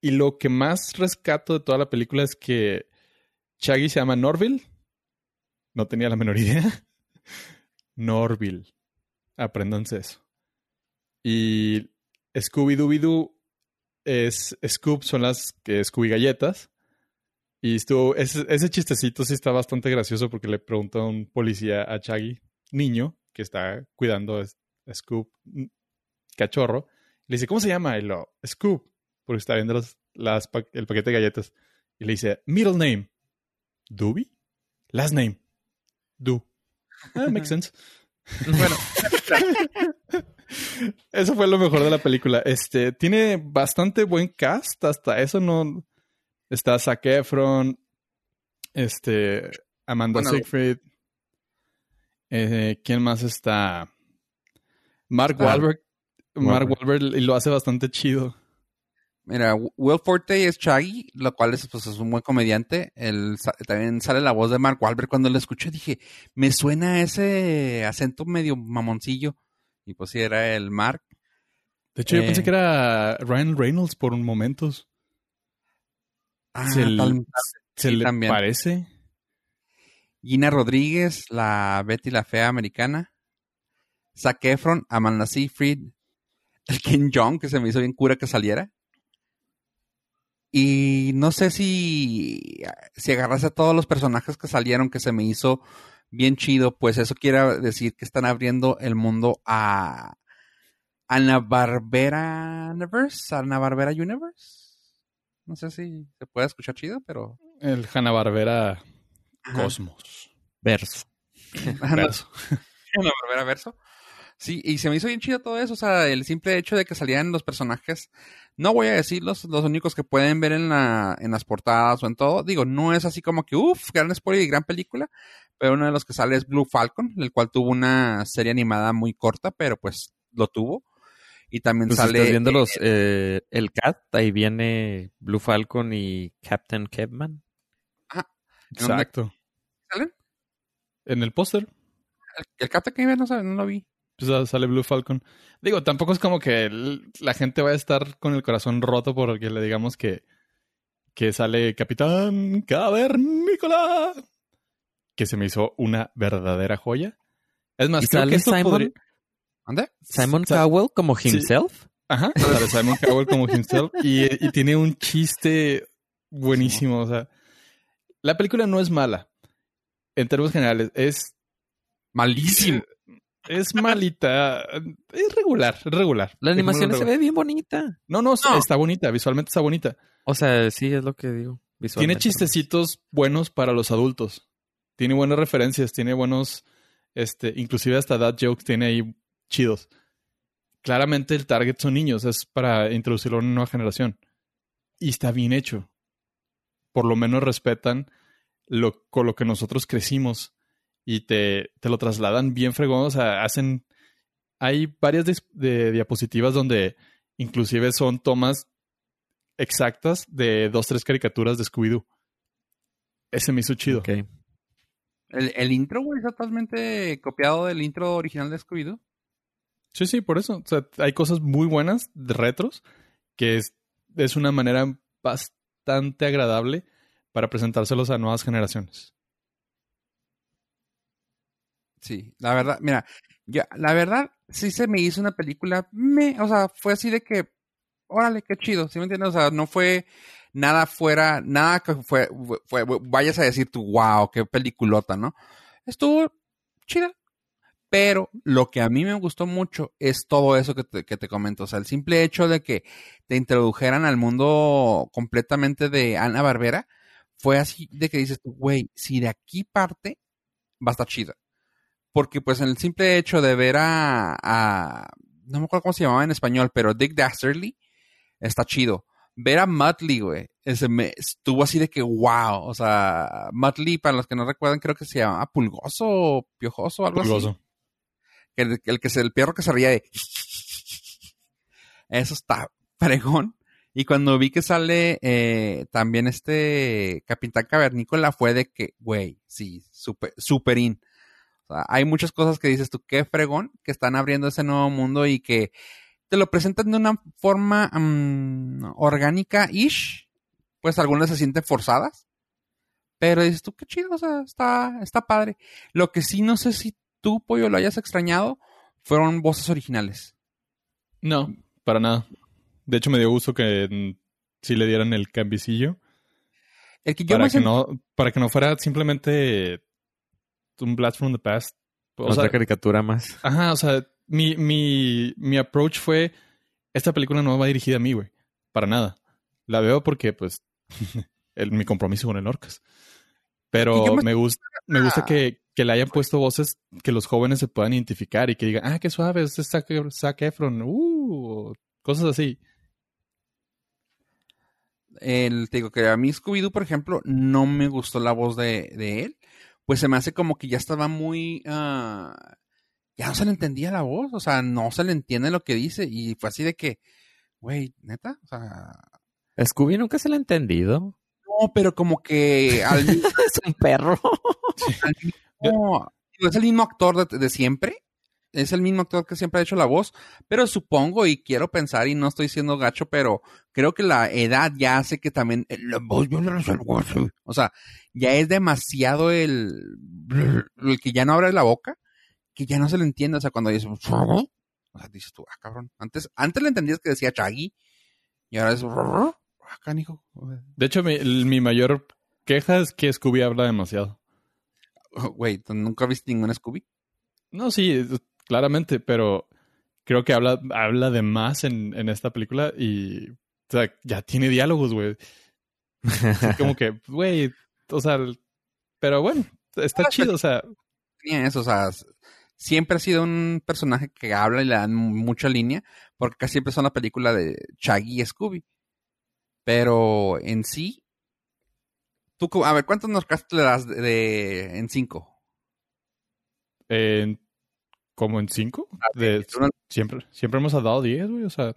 Y lo que más rescato de toda la película es que Shaggy se llama Norville. No tenía la menor idea. Norville. Apréndanse eso. Y Scooby-Doo es Scoop, son las que Scooby galletas. Y estuvo, ese, ese, chistecito sí está bastante gracioso porque le preguntó a un policía a Shaggy, niño, que está cuidando a Scoop, cachorro. Le dice, ¿cómo se llama? Y lo, Scoop, porque está viendo las, el paquete de galletas. Y le dice, middle name, Doobie? Last name, Do. Ah, makes sense. bueno. eso fue lo mejor de la película. Este, tiene bastante buen cast, hasta eso no... Está Zac Efron, este, Amanda bueno, Siegfried. Eh, ¿Quién más está? Mark Wahlberg. Mark Wahlberg y lo hace bastante chido. Mira, Will Forte es Shaggy, lo cual es, pues, es un buen comediante. El, también sale la voz de Mark Wahlberg. Cuando lo escuché dije, me suena ese acento medio mamoncillo. Y pues sí, era el Mark. De hecho, yo pensé eh, que era Ryan Reynolds por un momentos. Ah, se, tal, se le también. parece. Gina Rodríguez, la Betty la Fea americana. Zac Efron, Amanda Seyfried, el Ken Jong, que se me hizo bien cura que saliera. Y no sé si, si agarrase a todos los personajes que salieron, que se me hizo bien chido, pues eso quiere decir que están abriendo el mundo a Ana Barbera Universe, Ana Barbera Universe. No sé si se puede escuchar chido, pero. El Hanna Barbera Cosmos. Verso. verso. Hanna Barbera Verso. Sí, y se me hizo bien chido todo eso, o sea, el simple hecho de que salieran los personajes, no voy a decir los, los únicos que pueden ver en, la, en las portadas o en todo, digo, no es así como que, uff, gran spoiler y gran película, pero uno de los que sale es Blue Falcon, el cual tuvo una serie animada muy corta, pero pues lo tuvo. Y también pues sale... Estás viendo los, eh, el Cat, ahí viene Blue Falcon y Captain Kevman. Ajá. Exacto. ¿Salen? En el póster. El, el Captain Kevman no, no lo vi pues sale Blue Falcon. Digo, tampoco es como que la gente vaya a estar con el corazón roto porque le digamos que, que sale Capitán Cavernícola. Que se me hizo una verdadera joya. Es más, ¿Y sale Simon, podría... ¿Dónde? Simon Cowell como himself. Ajá, sale Simon Cowell como himself. Y, y tiene un chiste buenísimo. O sea, la película no es mala. En términos generales, es malísimo. Es malita. Es regular, es regular. La animación se ve bien bonita. No, no, está bonita. Visualmente está bonita. O sea, sí, es lo que digo. Tiene chistecitos buenos para los adultos. Tiene buenas referencias, tiene buenos, este, inclusive hasta dad jokes tiene ahí chidos. Claramente el target son niños, es para introducirlo a una nueva generación. Y está bien hecho. Por lo menos respetan lo, con lo que nosotros crecimos y te, te lo trasladan bien fregón. O sea, hacen. Hay varias de, diapositivas donde inclusive son tomas exactas de dos, tres caricaturas de Scooby-Doo. Ese me hizo chido. El, el, intro, güey, es totalmente copiado del intro original de Scooby-Doo. Sí, sí, por eso. O sea, hay cosas muy buenas de retros que es, es una manera bastante agradable para presentárselos a nuevas generaciones. Sí, la verdad, mira, ya, la verdad, sí se me hizo una película, me, o sea, fue así de que, órale, qué chido, ¿sí me entiendes? O sea, no fue nada fuera, nada que fue, fue, vayas a decir tú, wow, qué peliculota, ¿no? Estuvo chida. Pero lo que a mí me gustó mucho es todo eso que te, que te comento. O sea, el simple hecho de que te introdujeran al mundo completamente de Ana Barbera fue así de que dices güey, si de aquí parte, va a estar chida porque pues en el simple hecho de ver a, a no me acuerdo cómo se llamaba en español, pero Dick Dastardly está chido. Ver a Muttley, güey, ese me estuvo así de que wow, o sea, Muttley, para los que no recuerdan, creo que se llama Pulgoso o Piojoso, algo así. Pulgoso. El, el que es el perro que se ría de eso está fregón. Y cuando vi que sale eh, también este Capitán Cavernícola fue de que, güey, sí, super, super in. O sea, hay muchas cosas que dices tú, qué fregón, que están abriendo ese nuevo mundo y que te lo presentan de una forma mm, orgánica-ish. Pues algunas se sienten forzadas. Pero dices tú, qué chido, o sea, está, está padre. Lo que sí no sé si tú, Pollo, lo hayas extrañado, fueron voces originales. No, para nada. De hecho, me dio gusto que mm, sí le dieran el cambicillo. El que yo Para que, no, para que no fuera simplemente un Blast from the Past. O Otra sea, caricatura más. ajá, o sea, mi, mi, mi approach fue, esta película no va dirigida a mí, güey. Para nada. La veo porque, pues, el, mi compromiso con el Orcas. Pero me- me, gusta, me gusta que, que le hayan puesto voces que los jóvenes se puedan identificar y que digan, ah, qué suave, es Zac, Zac Efron, uh, cosas así. el, te digo que a mí Scooby-Doo, por ejemplo, no me gustó la voz de, de él. Pues se me hace como que ya estaba muy... ah, ya no se le entendía la voz, o sea, no se le entiende lo que dice. Y fue así de que, güey, neta, o sea... Scooby nunca se le ha entendido. No, pero como que al mismo, es un perro. al mismo- es el mismo actor de, de siempre. Es el mismo actor que siempre ha hecho la voz, pero supongo y quiero pensar y no estoy siendo gacho, pero creo que la edad ya hace que también eh, la voz yo no. O sea, ya es demasiado el, el que ya no abre la boca, que ya no se le entiende. O sea, cuando dice, o sea, dices tú, ah, cabrón. Antes, antes le entendías que decía Chaggy y ahora es, ah, canijo. De hecho, mi, mi mayor queja es que Scooby habla demasiado. Güey, ¿tú ¿nunca viste ningún Scooby? No, sí, claramente, pero creo que habla, habla de más en, en esta película y, o sea, ya tiene diálogos, güey. Como que, güey, o sea, pero bueno, está chido, o sea, tenía eso, o sea, siempre ha sido un personaje que habla y le dan mucha línea, porque casi siempre son la película de Shaggy y Scooby. Pero en sí, tú, a ver, ¿cuántos Nordcast le das de, de- en cinco? en- como en cinco, de, Una- siempre, siempre hemos dado 10, güey, o sea,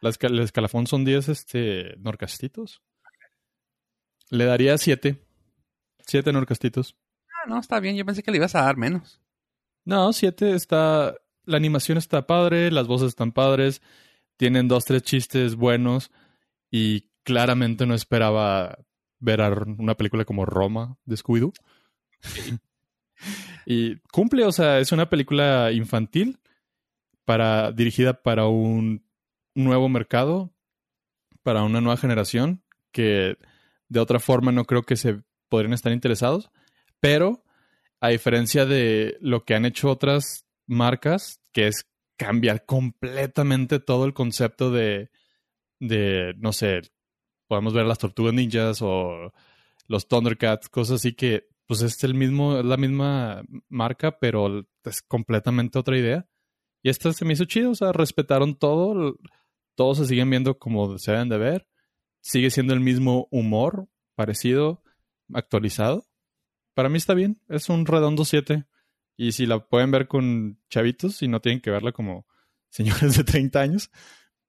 la esca- el escalafón son 10, este, norcastitos. Le daría 7, 7 norcastitos. Ah, no, está bien, yo pensé que le ibas a dar menos. No, 7 está. La animación está padre, las voces están padres, tienen dos, tres chistes buenos y claramente no esperaba ver a una película como Roma de Scooby-Doo. y cumple, o sea, es una película infantil para, dirigida para un nuevo mercado, para una nueva generación que de otra forma no creo que se podrían estar interesados, pero a diferencia de lo que han hecho otras marcas, que es cambiar completamente todo el concepto de, de no sé, podemos ver las tortugas ninjas o los Thundercats, cosas así que pues es el mismo, es la misma marca, pero es completamente otra idea. Y esta se me hizo chido, o sea, respetaron todo, todos se siguen viendo como se deben de ver, sigue siendo el mismo humor, parecido, actualizado. Para mí está bien, es un redondo 7. Y si la pueden ver con chavitos y no tienen que verla como señores de 30 años,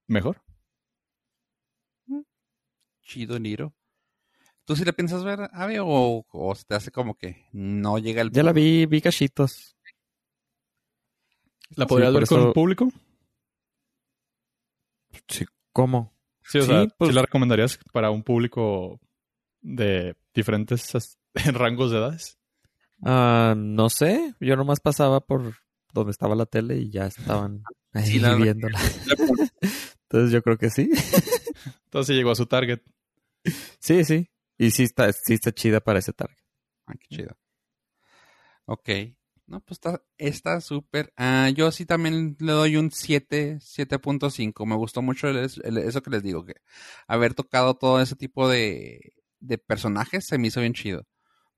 mejor. Chido, Niro. ¿Tú sí le piensas ver, Ave, o, o se te hace como que no llega el... Ya la vi, vi cachitos. ¿La podrías ver con eso- público? Sí, ¿cómo? Sí, o Sí, sea, pues- ¿sí la recomendarías para un público de diferentes as- rangos de edades? Ah, no sé, yo nomás pasaba por donde estaba la tele y ya estaban ahí Sí, la- viéndola. Entonces yo creo que sí. Entonces llegó a su target. Sí, sí. Y sí está, sí está chida para ese target. Ah, qué chido. Ok. No, pues está está súper. Ah, yo sí también le doy un 7, 7.5. Me gustó mucho el- el- eso que les digo, que haber tocado todo ese tipo de, de personajes se me hizo bien chido.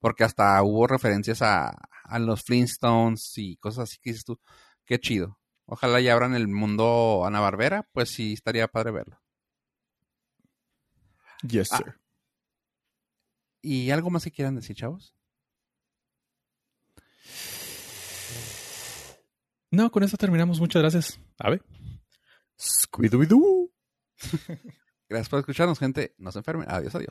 Porque hasta hubo referencias a, a los Flintstones y cosas así que dices tú, qué chido. Ojalá ya abran el mundo Ana Barbera, pues sí estaría padre verlo. Yes, Ah. sir. ¿Y algo más que quieran decir, chavos? No, con eso terminamos. Muchas gracias. Ave. Scooby-Doo. Gracias por escucharnos, gente. No se enfermen. Adiós, adiós.